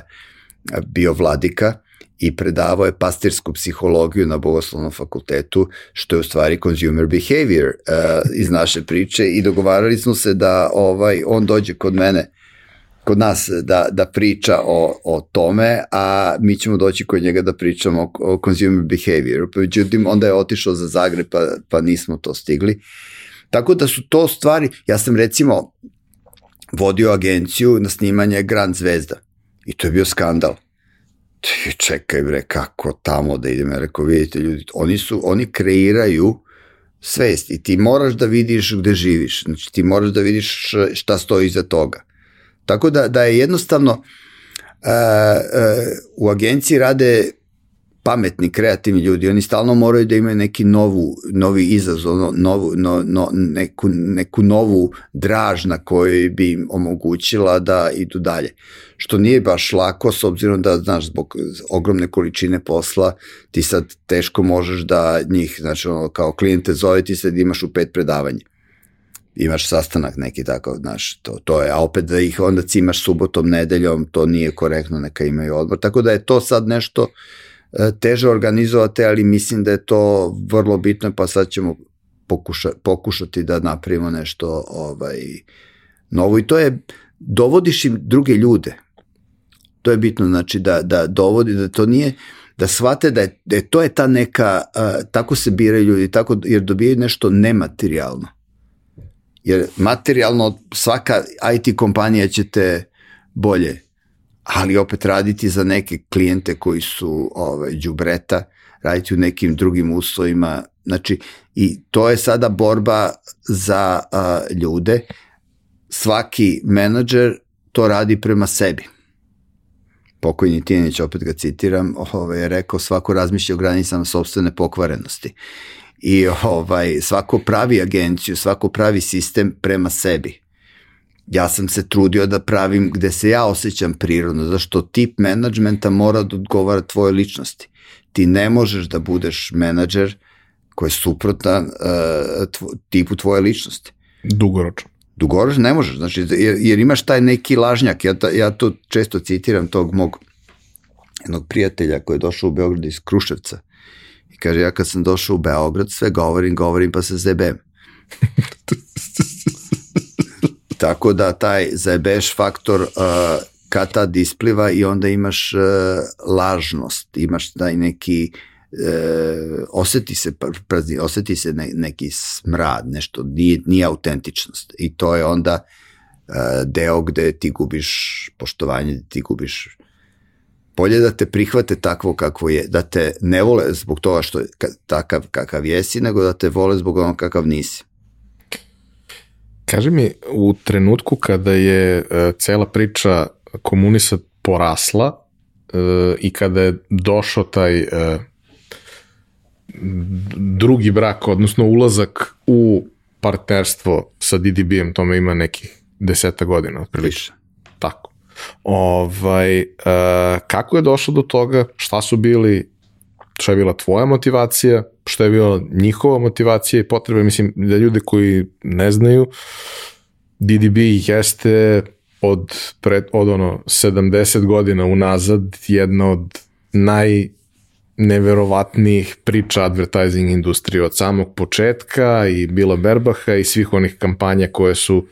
Speaker 2: bio vladika i predavao je pastirsku psihologiju na Bogoslovnom fakultetu, što je u stvari consumer behavior uh, iz naše priče i dogovarali smo se da ovaj on dođe kod mene kod nas da, da priča o, o tome, a mi ćemo doći kod njega da pričamo o, o consumer behavior. Međutim, onda je otišao za Zagreb, pa, pa nismo to stigli. Tako da su to stvari, ja sam recimo vodio agenciju na snimanje Grand Zvezda i to je bio skandal. Čekaj bre, kako tamo da idem, ja rekao, vidite ljudi, oni su, oni kreiraju svest i ti moraš da vidiš gde živiš, znači ti moraš da vidiš šta stoji iza toga. Tako da, da je jednostavno uh, uh, u agenciji rade pametni, kreativni ljudi, oni stalno moraju da imaju neki novu, novi izazov, novu, no, no, neku, neku novu draž na kojoj bi im omogućila da idu dalje. Što nije baš lako, s obzirom da, znaš, zbog ogromne količine posla, ti sad teško možeš da njih, znači, ono, kao klijente zove ti sad imaš u pet predavanja imaš sastanak neki tako, znaš, to, to je, a opet da ih onda cimaš subotom, nedeljom, to nije korektno, neka imaju odmor, tako da je to sad nešto uh, teže organizovati, ali mislim da je to vrlo bitno, pa sad ćemo pokuša, pokušati da napravimo nešto ovaj, novo i to je, dovodiš im druge ljude. To je bitno, znači da, da dovodi, da to nije, da shvate da je, da je to je ta neka, uh, tako se biraju ljudi, tako, jer dobijaju nešto nematerijalno. Jer materijalno svaka IT kompanija će te bolje, ali opet raditi za neke klijente koji su ovaj, džubreta, raditi u nekim drugim uslovima, znači i to je sada borba za uh, ljude, svaki menadžer to radi prema sebi. Pokojni Tijanić, opet ga citiram, ovaj, je rekao svako razmišlja o granicama sobstvene pokvarenosti. I ovaj, svako pravi agenciju, svako pravi sistem prema sebi. Ja sam se trudio da pravim gde se ja osjećam prirodno, zašto tip menadžmenta mora da odgovara tvoje ličnosti. Ti ne možeš da budeš menadžer koji je suprotan uh, tvo, tipu tvoje ličnosti.
Speaker 1: Dugoročno.
Speaker 2: Dugoročno ne možeš, znači, jer, jer imaš taj neki lažnjak, ja, ta, ja to često citiram tog mog jednog prijatelja koji je došao u Beograd iz Kruševca i kaže, ja kad sam došao u Beograd, sve govorim, govorim pa se zebem. [laughs] Tako da taj zebeš faktor uh, kad tad ispliva i onda imaš uh, lažnost, imaš taj neki e, oseti se prazni, oseti se ne, neki smrad, nešto, nije, nije autentičnost i to je onda e, deo gde ti gubiš poštovanje, gde ti gubiš bolje da te prihvate takvo kakvo je, da te ne vole zbog toga što je takav kakav jesi, nego da te vole zbog onog kakav nisi.
Speaker 1: Kaži mi, u trenutku kada je e, cela priča komunisa porasla e, i kada je došao taj e, drugi brak, odnosno ulazak u partnerstvo sa DDB-em, tome ima nekih deseta godina.
Speaker 2: Više.
Speaker 1: Ovaj, uh, kako je došlo do toga? Šta su bili? Šta je bila tvoja motivacija, šta je bila njihova motivacija i potrebe, mislim da ljude koji ne znaju, DDB jeste od, pred, od ono 70 godina unazad jedna od naj neverovatnih priča advertising industrije. Od samog početka i Bila Berbaha i svih onih kampanja koje su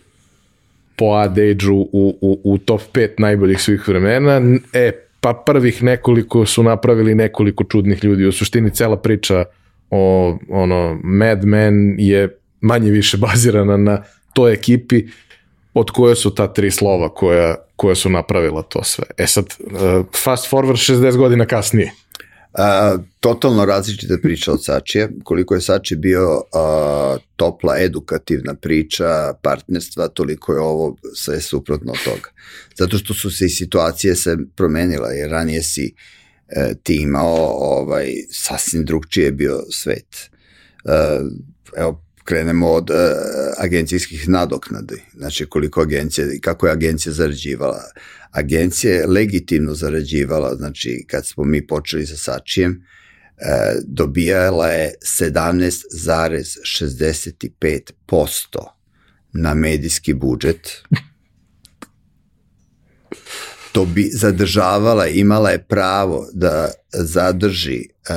Speaker 1: po adage-u u, u, u top 5 najboljih svih vremena. E, pa prvih nekoliko su napravili nekoliko čudnih ljudi. U suštini cela priča o ono, Mad Men je manje više [laughs] bazirana na toj ekipi od koje su ta tri slova koja, koja su napravila to sve. E sad, uh, fast forward 60 godina kasnije.
Speaker 2: A, totalno različita priča od Sačije, koliko je Sači bio a, topla, edukativna priča partnerstva, toliko je ovo sve suprotno od toga. Zato što su se i situacije se promenila, jer ranije si e, ti imao ovaj, sasvim drugčije bio svet. E, evo, krenemo od uh, agencijskih nadoknadi, znači koliko agencija i kako je agencija zarađivala. Agencija je legitimno zarađivala, znači kad smo mi počeli sa Sačijem, uh, dobijala je 17,65% na medijski budžet to bi zadržavala, imala je pravo da zadrži uh,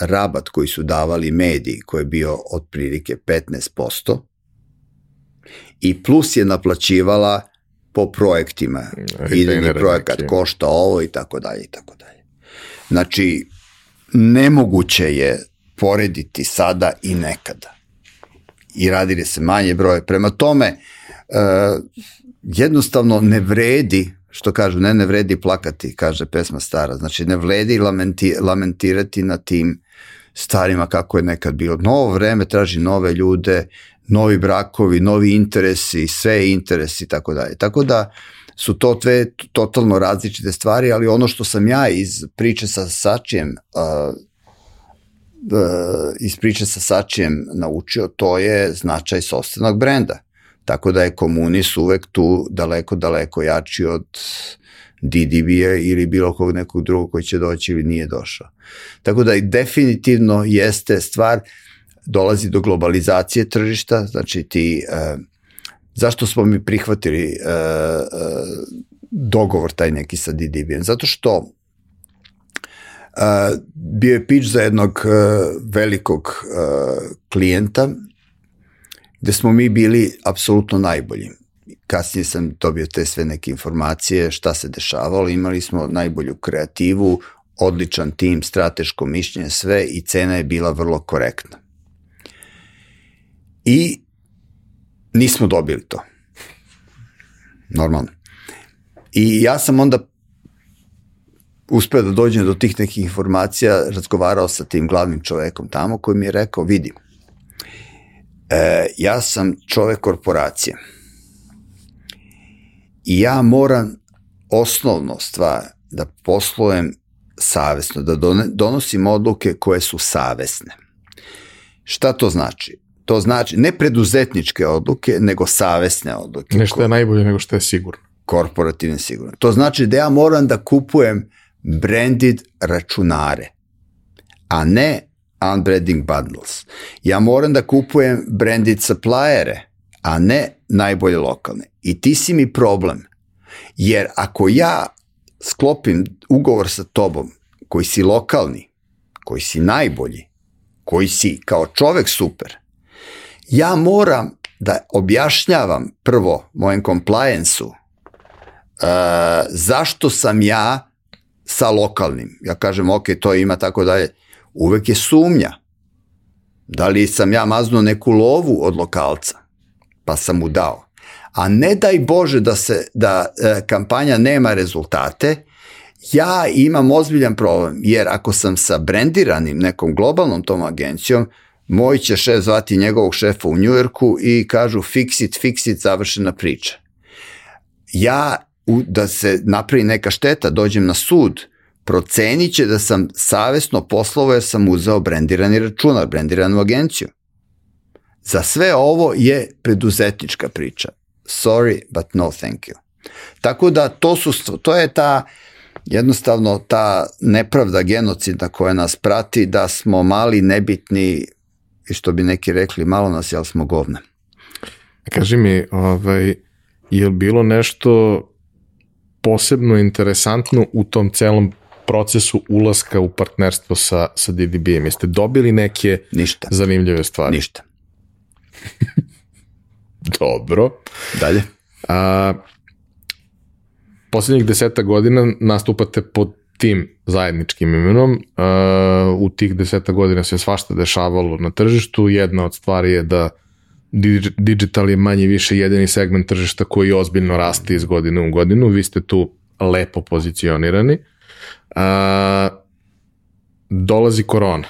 Speaker 2: rabat koji su davali mediji, koji je bio otprilike 15%, i plus je naplaćivala po projektima. Idejni projekat neki. košta ovo i tako dalje i tako dalje. Znači, nemoguće je porediti sada i nekada. I radili se manje broje. Prema tome, uh, jednostavno ne vredi što kažu, ne, ne vredi plakati, kaže pesma stara. Znači, ne vredi lamenti, lamentirati na tim starima kako je nekad bilo. Novo vreme traži nove ljude, novi brakovi, novi interesi, sve interesi i tako dalje. Tako da su to dve totalno različite stvari, ali ono što sam ja iz priče sa Sačijem uh, iz priče sa Sačijem naučio, to je značaj sobstvenog brenda. Tako da je komunis uvek tu daleko, daleko jači od DDB-a ili bilo kog nekog drugog koji će doći ili nije došao. Tako da definitivno jeste stvar, dolazi do globalizacije tržišta, znači ti, uh, zašto smo mi prihvatili uh, uh, dogovor taj neki sa DDB-em? Zato što uh, bio je pitch za jednog uh, velikog uh, klijenta gde smo mi bili apsolutno najbolji. Kasnije sam dobio te sve neke informacije šta se dešavalo, imali smo najbolju kreativu, odličan tim, strateško mišljenje, sve i cena je bila vrlo korektna. I nismo dobili to. Normalno. I ja sam onda uspeo da dođem do tih nekih informacija, razgovarao sa tim glavnim čovekom tamo koji mi je rekao, vidi, e, ja sam čovek korporacije i ja moram osnovno stvar da poslujem savesno, da donosim odluke koje su savesne. Šta to znači? To znači ne preduzetničke odluke, nego savesne odluke.
Speaker 1: Nešto je najbolje nego što je sigurno.
Speaker 2: Korporativne sigurno. To znači da ja moram da kupujem branded računare, a ne unbranding bundles. Ja moram da kupujem branded suppliere, a ne najbolje lokalne. I ti si mi problem. Jer ako ja sklopim ugovor sa tobom koji si lokalni, koji si najbolji, koji si kao čovek super, ja moram da objašnjavam prvo mojem compliance-u uh, zašto sam ja sa lokalnim. Ja kažem, ok, to ima tako dalje. Uvek je sumnja. Da li sam ja maznuo neku lovu od lokalca, pa sam mu dao. A ne daj Bože da se da e, kampanja nema rezultate, ja imam ozbiljan problem, jer ako sam sa brendiranim nekom globalnom tom agencijom, moj će šef zvati njegovog šefa u Njujorku i kažu fix it, fix it, završena priča. Ja u, da se napravi neka šteta, dođem na sud, procenit će da sam savesno poslovo jer sam uzeo brendirani računar, brendiranu agenciju. Za sve ovo je preduzetnička priča. Sorry, but no thank you. Tako da to, su, to je ta jednostavno ta nepravda genocida koja nas prati da smo mali, nebitni i što bi neki rekli, malo nas, jel smo govna.
Speaker 1: Kaži mi, ovaj, je li bilo nešto posebno interesantno u tom celom procesu ulaska u partnerstvo sa, sa DDB-em? Jeste dobili neke
Speaker 2: Ništa.
Speaker 1: zanimljive stvari?
Speaker 2: Ništa. [laughs]
Speaker 1: Dobro.
Speaker 2: Dalje.
Speaker 1: A, poslednjih deseta godina nastupate pod tim zajedničkim imenom. Uh, u tih deseta godina se svašta dešavalo na tržištu. Jedna od stvari je da digital je manje više jedini segment tržišta koji ozbiljno raste iz godine u godinu. Vi ste tu lepo pozicionirani. A, dolazi korona,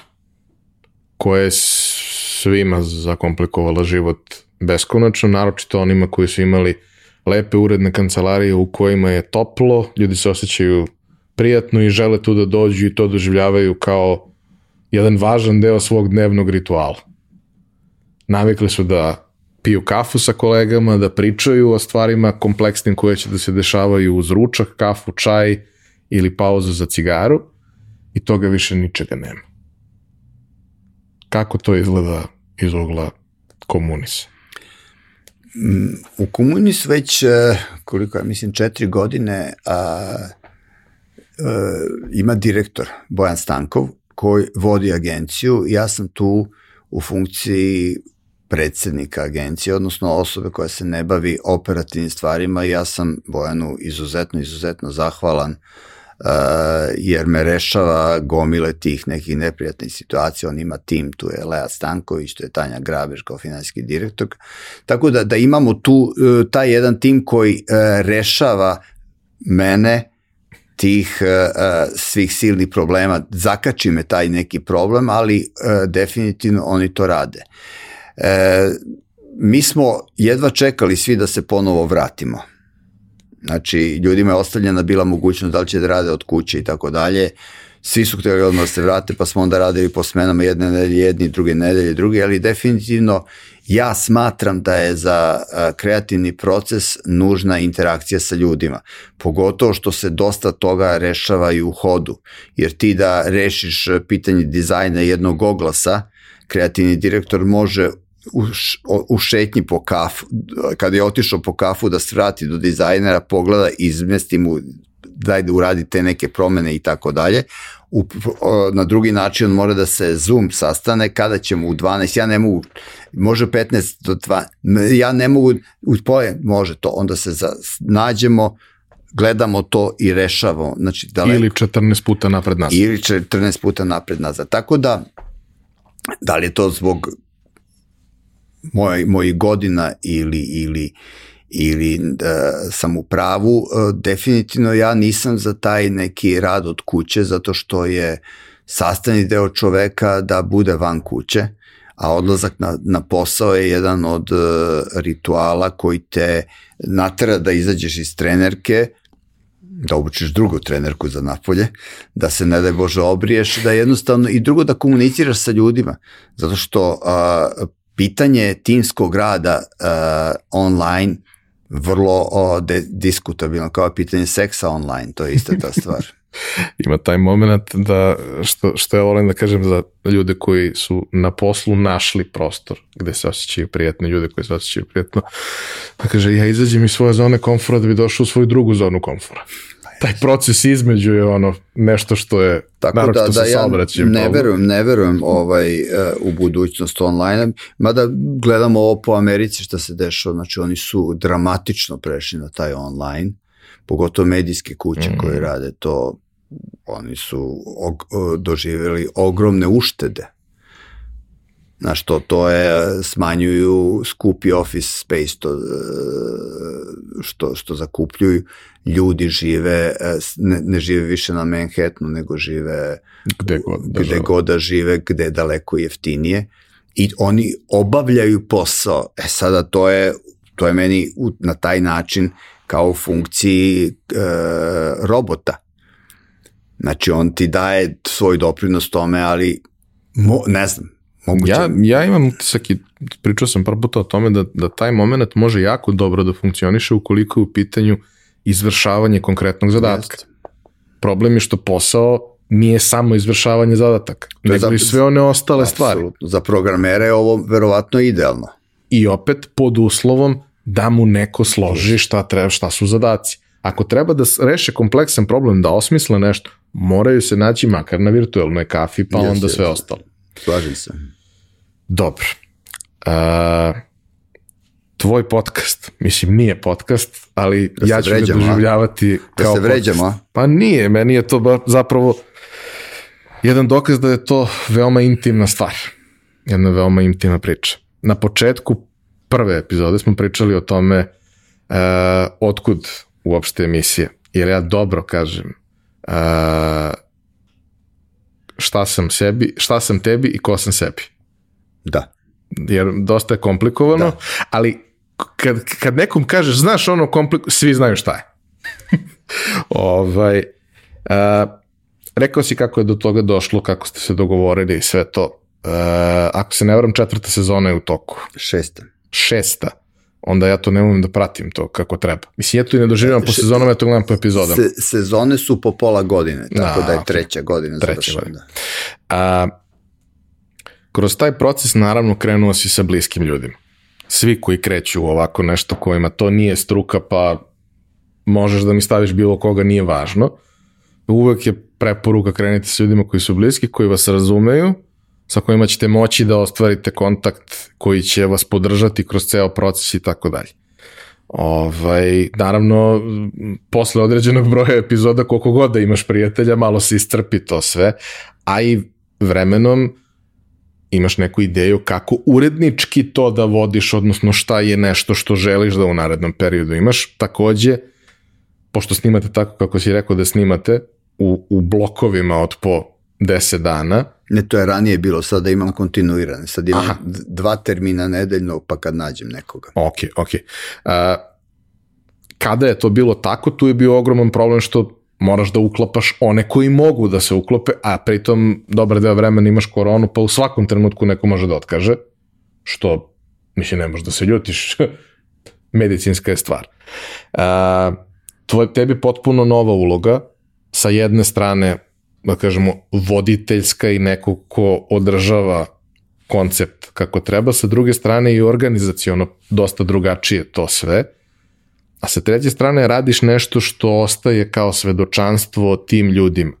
Speaker 1: koja je svima zakomplikovala život beskonačno, naročito onima koji su imali lepe uredne kancelarije u kojima je toplo, ljudi se osjećaju prijatno i žele tu da dođu i to doživljavaju kao jedan važan deo svog dnevnog rituala. Navikli su da piju kafu sa kolegama, da pričaju o stvarima kompleksnim koje će da se dešavaju uz ručak, kafu, čaj ili pauzu za cigaru i toga više ničega nema. Kako to izgleda iz ugla komunisa?
Speaker 2: Mm, u komunis već, e, koliko ja mislim, četiri godine a, a, e, ima direktor Bojan Stankov koji vodi agenciju. Ja sam tu u funkciji predsednika agencije, odnosno osobe koja se ne bavi operativnim stvarima ja sam Bojanu izuzetno, izuzetno zahvalan uh, jer me rešava gomile tih nekih neprijatnih situacija, on ima tim, tu je Lea Stanković, tu je Tanja Grabež kao finansijski direktor, tako da, da imamo tu uh, taj jedan tim koji uh, rešava mene tih uh, svih silnih problema, zakači me taj neki problem, ali uh, definitivno oni to rade. E, mi smo jedva čekali svi da se ponovo vratimo. Znači, ljudima je ostavljena bila mogućnost da li će da rade od kuće i tako dalje. Svi su htjeli odmah da se vrate, pa smo onda radili po smenama jedne nedelje jedni, druge nedelje drugi, ali definitivno ja smatram da je za kreativni proces nužna interakcija sa ljudima. Pogotovo što se dosta toga rešava i u hodu. Jer ti da rešiš pitanje dizajna jednog oglasa, kreativni direktor može u, u šetnji po kafu, kada je otišao po kafu da svrati do dizajnera, pogleda, izmesti mu daj da uradi te neke promene i tako dalje. U, o, na drugi način on mora da se Zoom sastane kada ćemo u 12, ja ne mogu, može 15 do 2, ja ne mogu, u poje može to, onda se za, nađemo, gledamo to i rešavamo. Znači, daleko,
Speaker 1: Ili 14 puta napred nazad.
Speaker 2: ili 14 puta napred nazad. Tako da, da li je to zbog moj, mojih godina ili, ili, ili da sam u pravu, e, definitivno ja nisam za taj neki rad od kuće zato što je sastavni deo čoveka da bude van kuće, a odlazak na, na posao je jedan od uh, rituala koji te natera da izađeš iz trenerke, da obučiš drugu trenerku za napolje, da se ne daj Bože obriješ, da jednostavno i drugo da komuniciraš sa ljudima, zato što uh, pitanje timskog rada uh, online vrlo o, de, diskutabilno, kao pitanje seksa online, to je ista ta [laughs] stvar.
Speaker 1: Ima taj moment da, što, što ja volim da kažem za ljude koji su na poslu našli prostor gde se osjećaju prijetno, ljude koji se osjećaju prijetno, da kaže ja izađem iz svoje zone komfora da bi došao u svoju drugu zonu komfora. Taj proces između je ono nešto što je
Speaker 2: Tako da, da ja ne verujem, ne verujem ovaj, uh, u budućnost online, mada gledamo ovo po Americi što se dešava, znači oni su dramatično prešli na taj online, pogotovo medijske kuće mm. koje rade to, oni su og, doživjeli ogromne uštede. Znaš, to, to je, smanjuju skupi office space, to, što, što zakupljuju, ljudi žive, ne, ne žive više na Manhattanu, nego žive
Speaker 1: gde god da,
Speaker 2: gde god da žive, gde je daleko jeftinije i oni obavljaju posao. E sada to je, to je meni na taj način kao u funkciji e, robota. Znači on ti daje svoj doprinos tome, ali mo, ne znam,
Speaker 1: moguće. Ja, ja imam utisak i pričao sam par puta o tome da, da taj moment može jako dobro da funkcioniše ukoliko je u pitanju izvršavanje konkretnog zadatka. Jest. Problem je što posao nije samo izvršavanje zadataka, nego za, i sve one ostale absolutno. stvari.
Speaker 2: Za programere je ovo verovatno idealno.
Speaker 1: I opet pod uslovom da mu neko složi šta treba, šta su zadaci. Ako treba da reše kompleksan problem, da osmisle nešto, moraju se naći makar na virtualnoj kafi, pa yes, onda yes. sve ostalo.
Speaker 2: Slažem se.
Speaker 1: Dobro. Uh, tvoj podcast, mislim nije podcast, ali da ja ću vređamo, ga doživljavati
Speaker 2: da
Speaker 1: kao
Speaker 2: se vređamo, podcast.
Speaker 1: Pa nije, meni je to zapravo jedan dokaz da je to veoma intimna stvar. Jedna veoma intimna priča. Na početku prve epizode smo pričali o tome uh, otkud uopšte emisije. Jer ja dobro kažem uh, šta sam sebi, šta sam tebi i ko sam sebi.
Speaker 2: Da.
Speaker 1: Jer dosta je komplikovano, da. ali kad, kad nekom kažeš, znaš ono komplikovano, svi znaju šta je. [laughs] ovaj, uh, rekao si kako je do toga došlo, kako ste se dogovorili i sve to. Uh, ako se ne varam, četvrta sezona je u toku.
Speaker 2: Šesta.
Speaker 1: Šesta onda ja to ne umem da pratim to kako treba. Mislim, ja to i ne doživljam po sezonom, ja to gledam po epizodama.
Speaker 2: Se, sezone su po pola godine, tako da, da je treća godina treća Godina. Da.
Speaker 1: A, kroz taj proces naravno krenuo si sa bliskim ljudima. Svi koji kreću u ovako nešto kojima to nije struka, pa možeš da mi staviš bilo koga, nije važno. Uvek je preporuka kreniti sa ljudima koji su bliski, koji vas razumeju, sa kojima ćete moći da ostvarite kontakt koji će vas podržati kroz ceo proces i tako dalje. Ovaj, naravno, posle određenog broja epizoda, koliko god da imaš prijatelja, malo se iscrpi to sve, a i vremenom imaš neku ideju kako urednički to da vodiš, odnosno šta je nešto što želiš da u narednom periodu imaš. Takođe, pošto snimate tako kako si rekao da snimate, u, u blokovima od po 10 dana,
Speaker 2: Ne, to je ranije bilo, sada imam kontinuirane. Sad imam Aha. dva termina nedeljno, pa kad nađem nekoga.
Speaker 1: Ok, ok. Uh, kada je to bilo tako, tu je bio ogroman problem što moraš da uklapaš one koji mogu da se uklope, a pritom dobar deo vremena imaš koronu, pa u svakom trenutku neko može da otkaže, što, mislim, ne možeš da se ljutiš, [laughs] medicinska je stvar. Uh, tvoj, tebi potpuno nova uloga, sa jedne strane da kažemo, voditeljska i neko ko održava koncept kako treba, sa druge strane i organizacijono dosta drugačije to sve. a sa treće strane radiš nešto što ostaje kao svedočanstvo tim ljudima.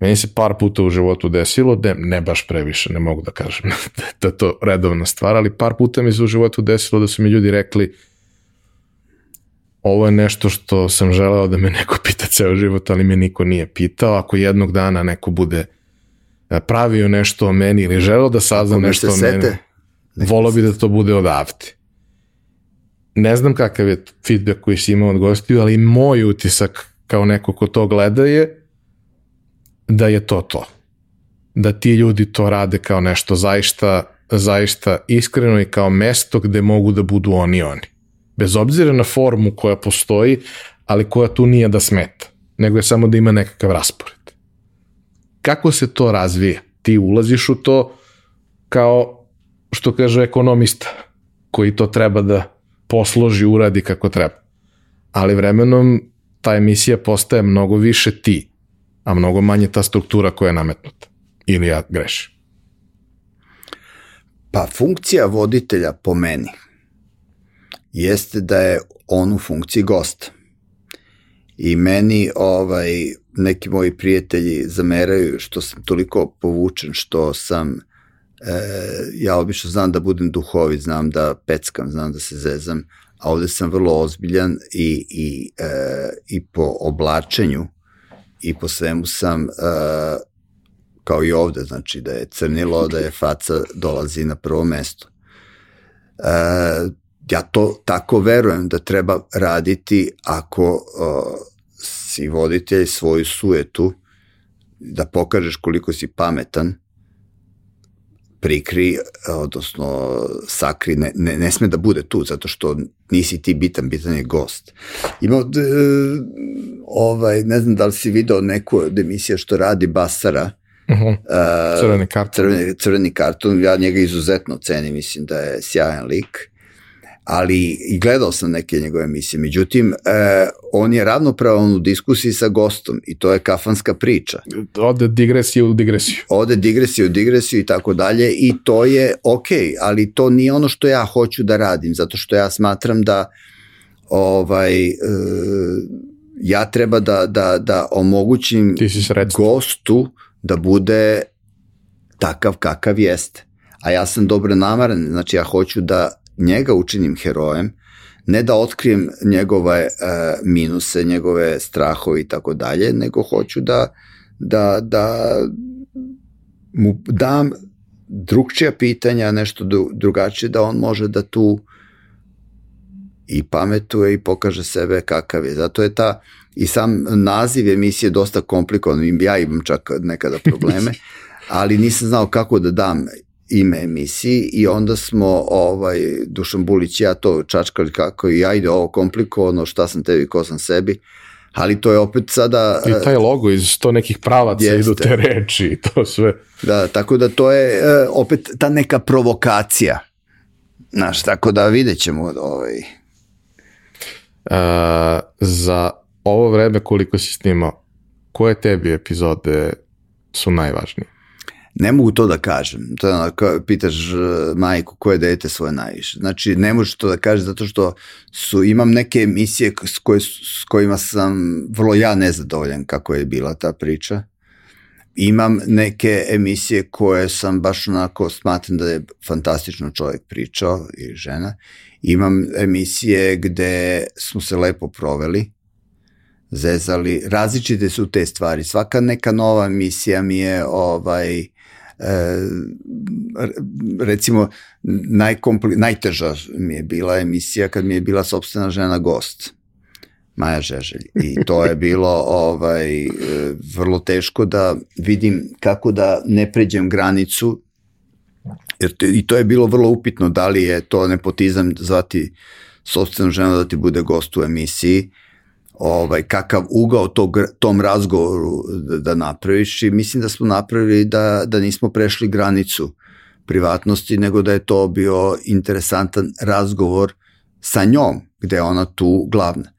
Speaker 1: Meni se par puta u životu desilo, da ne baš previše, ne mogu da kažem [laughs] da je to redovna stvar, ali par puta mi se u životu desilo da su mi ljudi rekli ovo je nešto što sam želeo da me neko pita ceo život, ali me niko nije pitao. Ako jednog dana neko bude e, pravio nešto o meni ili želeo da sazna nešto o meni, volao bi da to bude odavde. Ne znam kakav je feedback koji si imao od gostiju, ali moj utisak kao neko ko to gleda je da je to to. Da ti ljudi to rade kao nešto zaista, zaista iskreno i kao mesto gde mogu da budu oni oni. Bez obzira na formu koja postoji, ali koja tu nije da smeta, nego je samo da ima nekakav raspored. Kako se to razvija? Ti ulaziš u to kao što kaže ekonomista, koji to treba da posloži, uradi kako treba. Ali vremenom ta emisija postaje mnogo više ti, a mnogo manje ta struktura koja je nametnuta. Ili ja grešim?
Speaker 2: Pa funkcija voditelja po meni jeste da je on u funkciji gosta. I meni ovaj, neki moji prijatelji zameraju što sam toliko povučen, što sam, e, ja obično znam da budem duhovit, znam da peckam, znam da se zezam, a ovde sam vrlo ozbiljan i, i, e, i po oblačenju i po svemu sam e, kao i ovde, znači da je crnilo, da je faca dolazi na prvo mesto. E, ja to tako verujem da treba raditi ako uh, si voditelj svoju sujetu, da pokažeš koliko si pametan, prikri, odnosno sakri, ne, ne, ne sme da bude tu, zato što nisi ti bitan, bitan je gost. Ima, d, ovaj, ne znam da li si video neku od emisija što radi Basara,
Speaker 1: uh -huh. uh, crveni karton.
Speaker 2: Crveni, crveni karton, ja njega izuzetno cenim, mislim da je sjajan lik ali i gledao sam neke njegove emisije. Međutim, e, on je ravnopravan u diskusiji sa gostom i to je kafanska priča.
Speaker 1: Ode digresije u digresiju.
Speaker 2: Ode digresije u digresiju i tako dalje i to je ok, ali to nije ono što ja hoću da radim, zato što ja smatram da ovaj, e, ja treba da, da, da omogućim gostu da bude takav kakav jeste. A ja sam dobro namaran, znači ja hoću da njega učinim herojem, ne da otkrijem njegove e, minuse, njegove strahove i tako dalje, nego hoću da, da, da mu dam drugčija pitanja, nešto drugačije, da on može da tu i pametuje i pokaže sebe kakav je. Zato je ta i sam naziv emisije dosta komplikovan, ja imam čak nekada probleme, [laughs] ali nisam znao kako da dam ime emisiji i onda smo ovaj Dušan Bulić ja to čačkali kako i ajde ovo komplikovano šta sam tebi ko sam sebi ali to je opet sada...
Speaker 1: I taj logo iz to nekih pravaca jeste. idu te reči i to sve.
Speaker 2: Da, tako da to je e, opet ta neka provokacija. Znaš, tako da vidjet ćemo ovaj...
Speaker 1: Uh, za ovo vreme koliko si snimao, koje tebi epizode su najvažnije?
Speaker 2: Ne mogu to da kažem. To je ono, pitaš e, majku koje dete svoje najviše. Znači, ne možeš to da kažeš zato što su, imam neke emisije s, koje, s kojima sam vrlo ja nezadovoljan kako je bila ta priča. Imam neke emisije koje sam baš onako smatram da je fantastično čovjek pričao i žena. Imam emisije gde smo se lepo proveli, zezali. Različite su te stvari. Svaka neka nova emisija mi je ovaj recimo najkompli, najteža mi je bila emisija kad mi je bila sobstvena žena gost. Maja Žeželj. I to je bilo ovaj, vrlo teško da vidim kako da ne pređem granicu, jer te, i to je bilo vrlo upitno da li je to nepotizam zvati sobstvenu ženu da ti bude gost u emisiji, ovaj, kakav ugao tog, tom razgovoru da, da napraviš i mislim da smo napravili da, da nismo prešli granicu privatnosti, nego da je to bio interesantan razgovor sa njom, gde je ona tu glavna.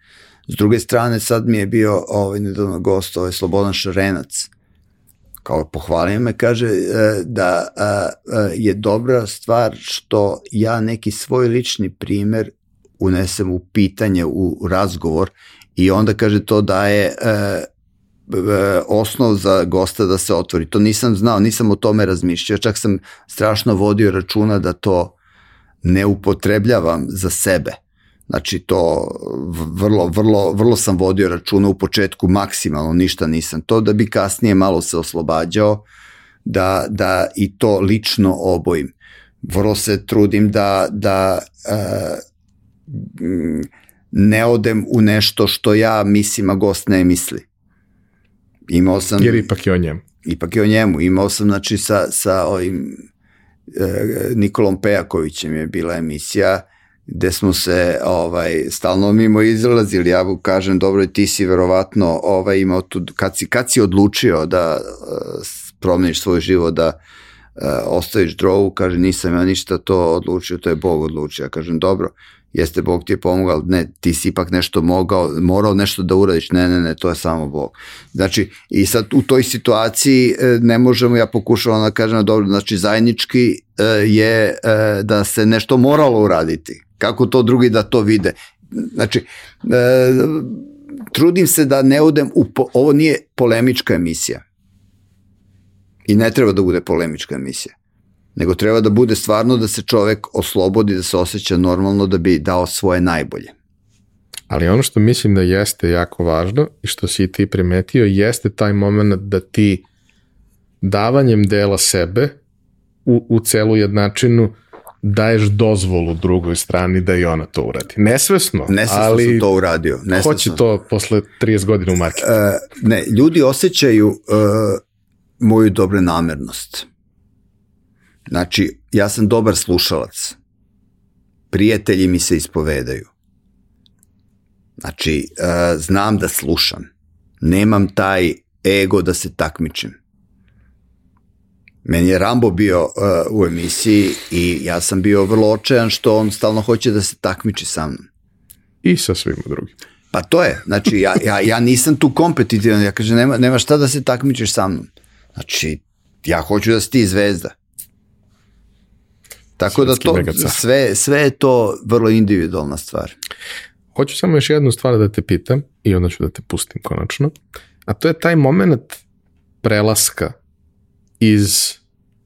Speaker 2: S druge strane, sad mi je bio ovaj nedavno gost, ovaj Slobodan Šarenac, kao pohvalio me, kaže e, da je dobra stvar što ja neki svoj lični primer unesem u pitanje, u razgovor i onda kaže to daje e, e, osnov za gosta da se otvori. To nisam znao, nisam o tome razmišljao, čak sam strašno vodio računa da to ne upotrebljavam za sebe. Znači to vrlo, vrlo, vrlo sam vodio računa u početku maksimalno, ništa nisam. To da bi kasnije malo se oslobađao, da, da i to lično obojim. Vrlo se trudim da, da uh, ne odem u nešto što ja mislim, a gost ne misli. Imao sam...
Speaker 1: Jer ipak je o njemu.
Speaker 2: Ipak je o njemu. Imao sam, znači, sa, sa ovim e, Nikolom Pejakovićem je bila emisija gde smo se ovaj stalno mimo izlazili, ja mu kažem dobro ti si verovatno ovaj imao tu kad si kad si odlučio da uh, promeniš svoj život da uh, ostaviš drogu, kaže nisam ja ništa to odlučio, to je Bog odlučio. Ja kažem dobro, jeste Bog ti je pomogao, ne, ti si ipak nešto mogao, morao nešto da uradiš, ne, ne, ne, to je samo Bog. Znači, i sad u toj situaciji e, ne možemo, ja pokušavam da kažem, dobro, znači zajednički e, je e, da se nešto moralo uraditi. Kako to drugi da to vide? Znači, trudim se da ne odem u, po, ovo nije polemička emisija. I ne treba da bude polemička emisija nego treba da bude stvarno da se čovek oslobodi, da se osjeća normalno da bi dao svoje najbolje.
Speaker 1: Ali ono što mislim da jeste jako važno i što si ti primetio jeste taj moment da ti davanjem dela sebe u, u celu jednačinu daješ dozvolu drugoj strani da i ona to uradi. Nesvesno,
Speaker 2: Nesvesno
Speaker 1: ali
Speaker 2: sam to uradio.
Speaker 1: Nesvesno. hoće to posle 30 godina u marketu. Uh,
Speaker 2: ne, ljudi osjećaju uh, moju dobre namernost Znači, ja sam dobar slušalac. Prijatelji mi se ispovedaju. Znači, uh, znam da slušam. Nemam taj ego da se takmičim. Meni je Rambo bio uh, u emisiji i ja sam bio vrlo očajan što on stalno hoće da se takmiči sa mnom.
Speaker 1: I sa svima drugim.
Speaker 2: Pa to je, znači ja, ja, ja nisam tu kompetitivan, ja kažem nema, nema šta da se takmičiš sa mnom. Znači, ja hoću da si ti zvezda. Tako da to, sve, sve je to vrlo individualna stvar.
Speaker 1: Hoću samo još jednu stvar da te pitam i onda ću da te pustim konačno. A to je taj moment prelaska iz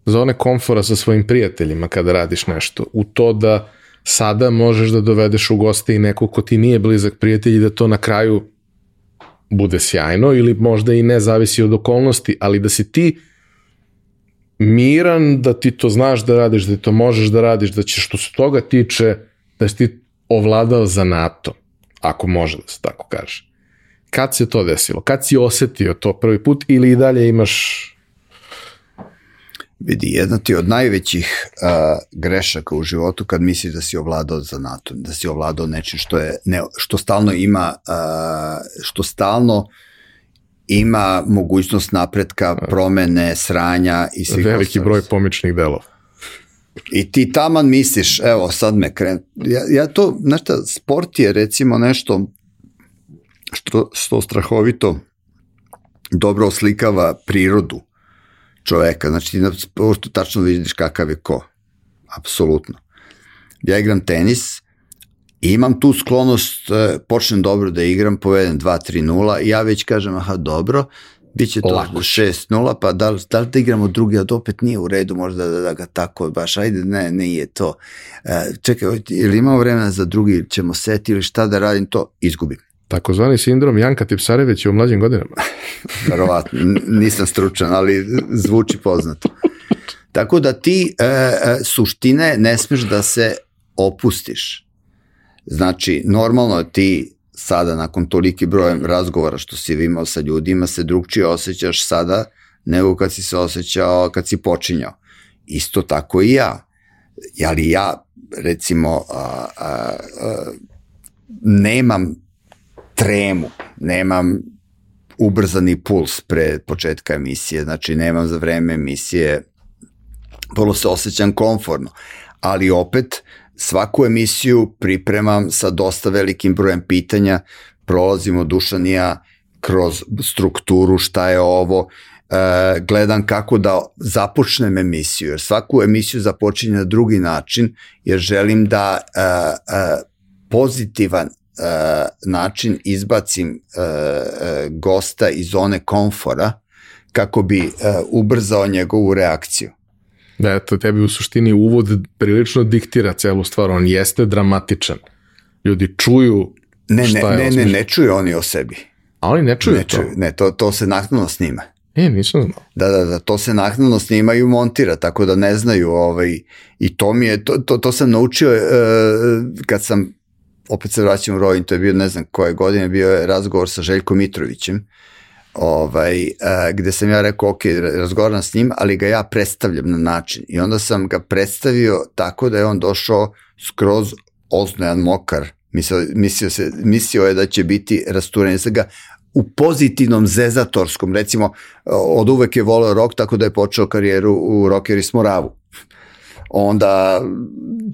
Speaker 1: zone komfora sa svojim prijateljima kada radiš nešto, u to da sada možeš da dovedeš u goste i neko ko ti nije blizak prijatelj i da to na kraju bude sjajno ili možda i ne zavisi od okolnosti, ali da si ti miran, da ti to znaš da radiš, da ti to možeš da radiš, da ćeš što se toga tiče, da si ti ovladao za NATO, ako može da se tako kaže. Kad se to desilo? Kad si osetio to prvi put ili i dalje imaš
Speaker 2: Vidi, jedna ti od najvećih uh, grešaka u životu kad misliš da si ovladao za NATO, da si ovladao nečim što je ne, što stalno ima uh, što stalno ima mogućnost napretka, promene, sranja i svih
Speaker 1: Veliki broj pomičnih delova.
Speaker 2: I ti taman misliš, evo sad me kren... Ja, ja to, znaš šta, sport je recimo nešto što, što strahovito dobro oslikava prirodu čoveka. Znači ti na sportu tačno vidiš kakav je ko. Apsolutno. Ja igram tenis, I imam tu sklonost, e, počnem dobro da igram, povedem 2-3-0 i ja već kažem, aha, dobro, Biće to 6-0, pa da li, da li da igramo drugi, a opet nije u redu, možda da, da ga tako baš, ajde, ne, ne je to. E, čekaj, ili imamo vremena za drugi, ćemo seti ili šta da radim to, izgubim.
Speaker 1: Takozvani sindrom Janka Tipsareveć u mlađim godinama. [laughs]
Speaker 2: Verovatno, nisam stručan, ali zvuči poznato. Tako da ti e, e, suštine ne smeš da se opustiš Znači, normalno ti sada nakon toliki brojem razgovora što si imao sa ljudima se drugčije osjećaš sada nego kad si se osjećao kad si počinjao. Isto tako i ja. Ali ja, recimo, a, a, a, nemam tremu, nemam ubrzani puls pre početka emisije, znači nemam za vreme emisije, vrlo se osjećam konforno, ali opet svaku emisiju pripremam sa dosta velikim brojem pitanja, prolazim od Dušanija kroz strukturu, šta je ovo, e, gledam kako da započnem emisiju, jer svaku emisiju započinjem na drugi način, jer želim da e, e, pozitivan uh, način izbacim uh, uh, gosta iz zone komfora kako bi uh, ubrzao njegovu reakciju.
Speaker 1: Da, eto, tebi u suštini uvod prilično diktira celu stvar, on jeste dramatičan. Ljudi čuju
Speaker 2: Ne, ne,
Speaker 1: šta je
Speaker 2: ne, ne, ne čuju oni o sebi.
Speaker 1: A oni ne čuju
Speaker 2: Ne,
Speaker 1: to.
Speaker 2: čuju, ne to, to se naknadno snima.
Speaker 1: E, nisam znao.
Speaker 2: Da, da, da, to se naknadno snima i montira, tako da ne znaju, ovaj, i to mi je, to, to, to sam naučio e, kad sam, opet se vraćam u Rojin, to je bio, ne znam koje godine, bio je razgovor sa Željkom Mitrovićem, ovaj, e, gde sam ja rekao, ok, razgovaram s njim, ali ga ja predstavljam na način. I onda sam ga predstavio tako da je on došao skroz oznojan mokar. Mislio, mislio, se, mislio je da će biti rasturen. Sam ga u pozitivnom zezatorskom, recimo, od uvek je voleo rock, tako da je počeo karijeru u Rockeri Smoravu. Onda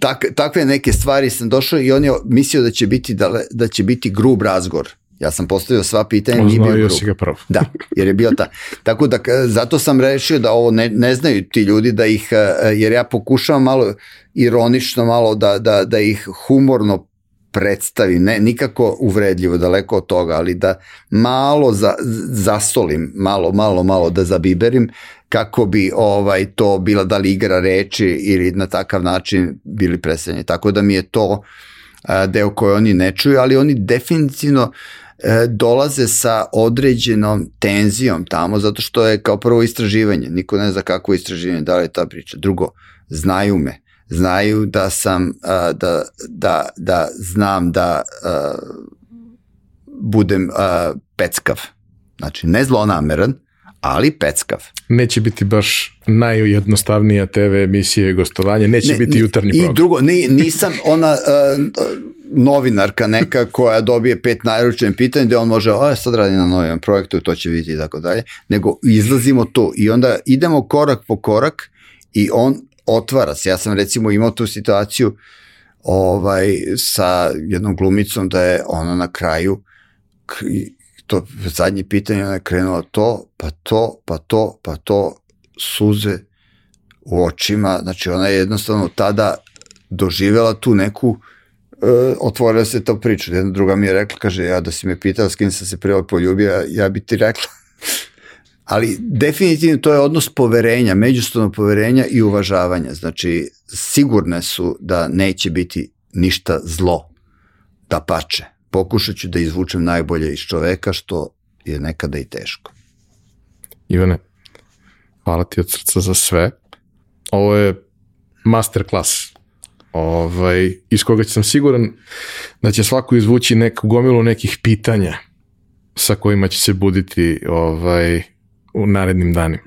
Speaker 2: tak, takve neke stvari sam došao i on je mislio da će biti da, da će biti grub razgovor. Ja sam postavio sva pitanja, nije bio
Speaker 1: Oznojio
Speaker 2: grub.
Speaker 1: si ga prvo.
Speaker 2: Da, jer je bio ta. Tako da, zato sam rešio da ovo ne, ne znaju ti ljudi, da ih, eh, jer ja pokušavam malo ironično, malo da, da, da ih humorno predstavim, ne, nikako uvredljivo, daleko od toga, ali da malo za, zasolim, malo, malo, malo da zabiberim, kako bi ovaj to bila da li igra reči ili na takav način bili predstavljeni. Tako da mi je to a, deo koji oni ne čuju, ali oni definitivno e, dolaze sa određenom tenzijom tamo, zato što je kao prvo istraživanje, niko ne zna kako je istraživanje, da li je ta priča. Drugo, znaju me, znaju da sam, a, da, da, da znam da a, budem a, peckav. Znači, ne zlonameran, ali peckav.
Speaker 1: Neće biti baš najjednostavnija TV emisija i gostovanje, neće
Speaker 2: Ne,
Speaker 1: biti jutarnji
Speaker 2: I
Speaker 1: program.
Speaker 2: drugo, ni, nisam ona uh, novinarka neka koja dobije pet naručenih pitanja gde on može, o, sad radi na novom projektu, to će vidjeti i tako dalje, nego izlazimo tu i onda idemo korak po korak i on otvara se. Ja sam recimo imao tu situaciju ovaj, sa jednom glumicom da je ona na kraju to zadnje pitanje ona je krenula to, pa to, pa to, pa to, suze u očima, znači ona je jednostavno tada doživela tu neku e, otvorila se to priča. Jedna druga mi je rekla, kaže, ja da si me pitala s kim sam se prvo poljubio, ja, bi ti rekla. [laughs] Ali definitivno to je odnos poverenja, međusobno poverenja i uvažavanja. Znači, sigurne su da neće biti ništa zlo, da pače. Pokušat ću da izvučem najbolje iz čoveka, što je nekada i teško.
Speaker 1: Ivane, hvala ti od srca za sve. Ovo je masterclass ovaj, iz koga sam siguran da će svako izvući neku gomilu nekih pitanja sa kojima će se buditi ovaj, u narednim danima.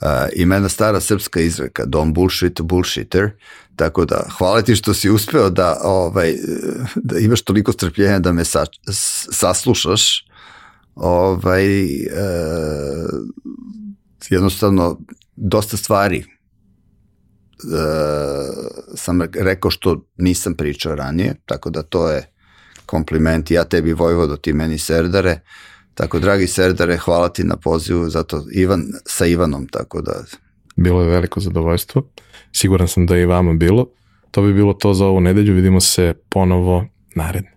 Speaker 2: Uh, ima jedna stara srpska izreka, don't bullshit, bullshitter, tako da hvala ti što si uspeo da, ovaj, da imaš toliko strpljenja da me sa, saslušaš, ovaj, uh, jednostavno dosta stvari uh, sam rekao što nisam pričao ranije, tako da to je kompliment, ja tebi Vojvodo, ti meni Serdare, tako dragi Serdare, hvala ti na pozivu, zato Ivan, sa Ivanom, tako da
Speaker 1: Bilo je veliko zadovoljstvo. Siguran sam da je i vama bilo. To bi bilo to za ovu nedelju. Vidimo se ponovo naredno.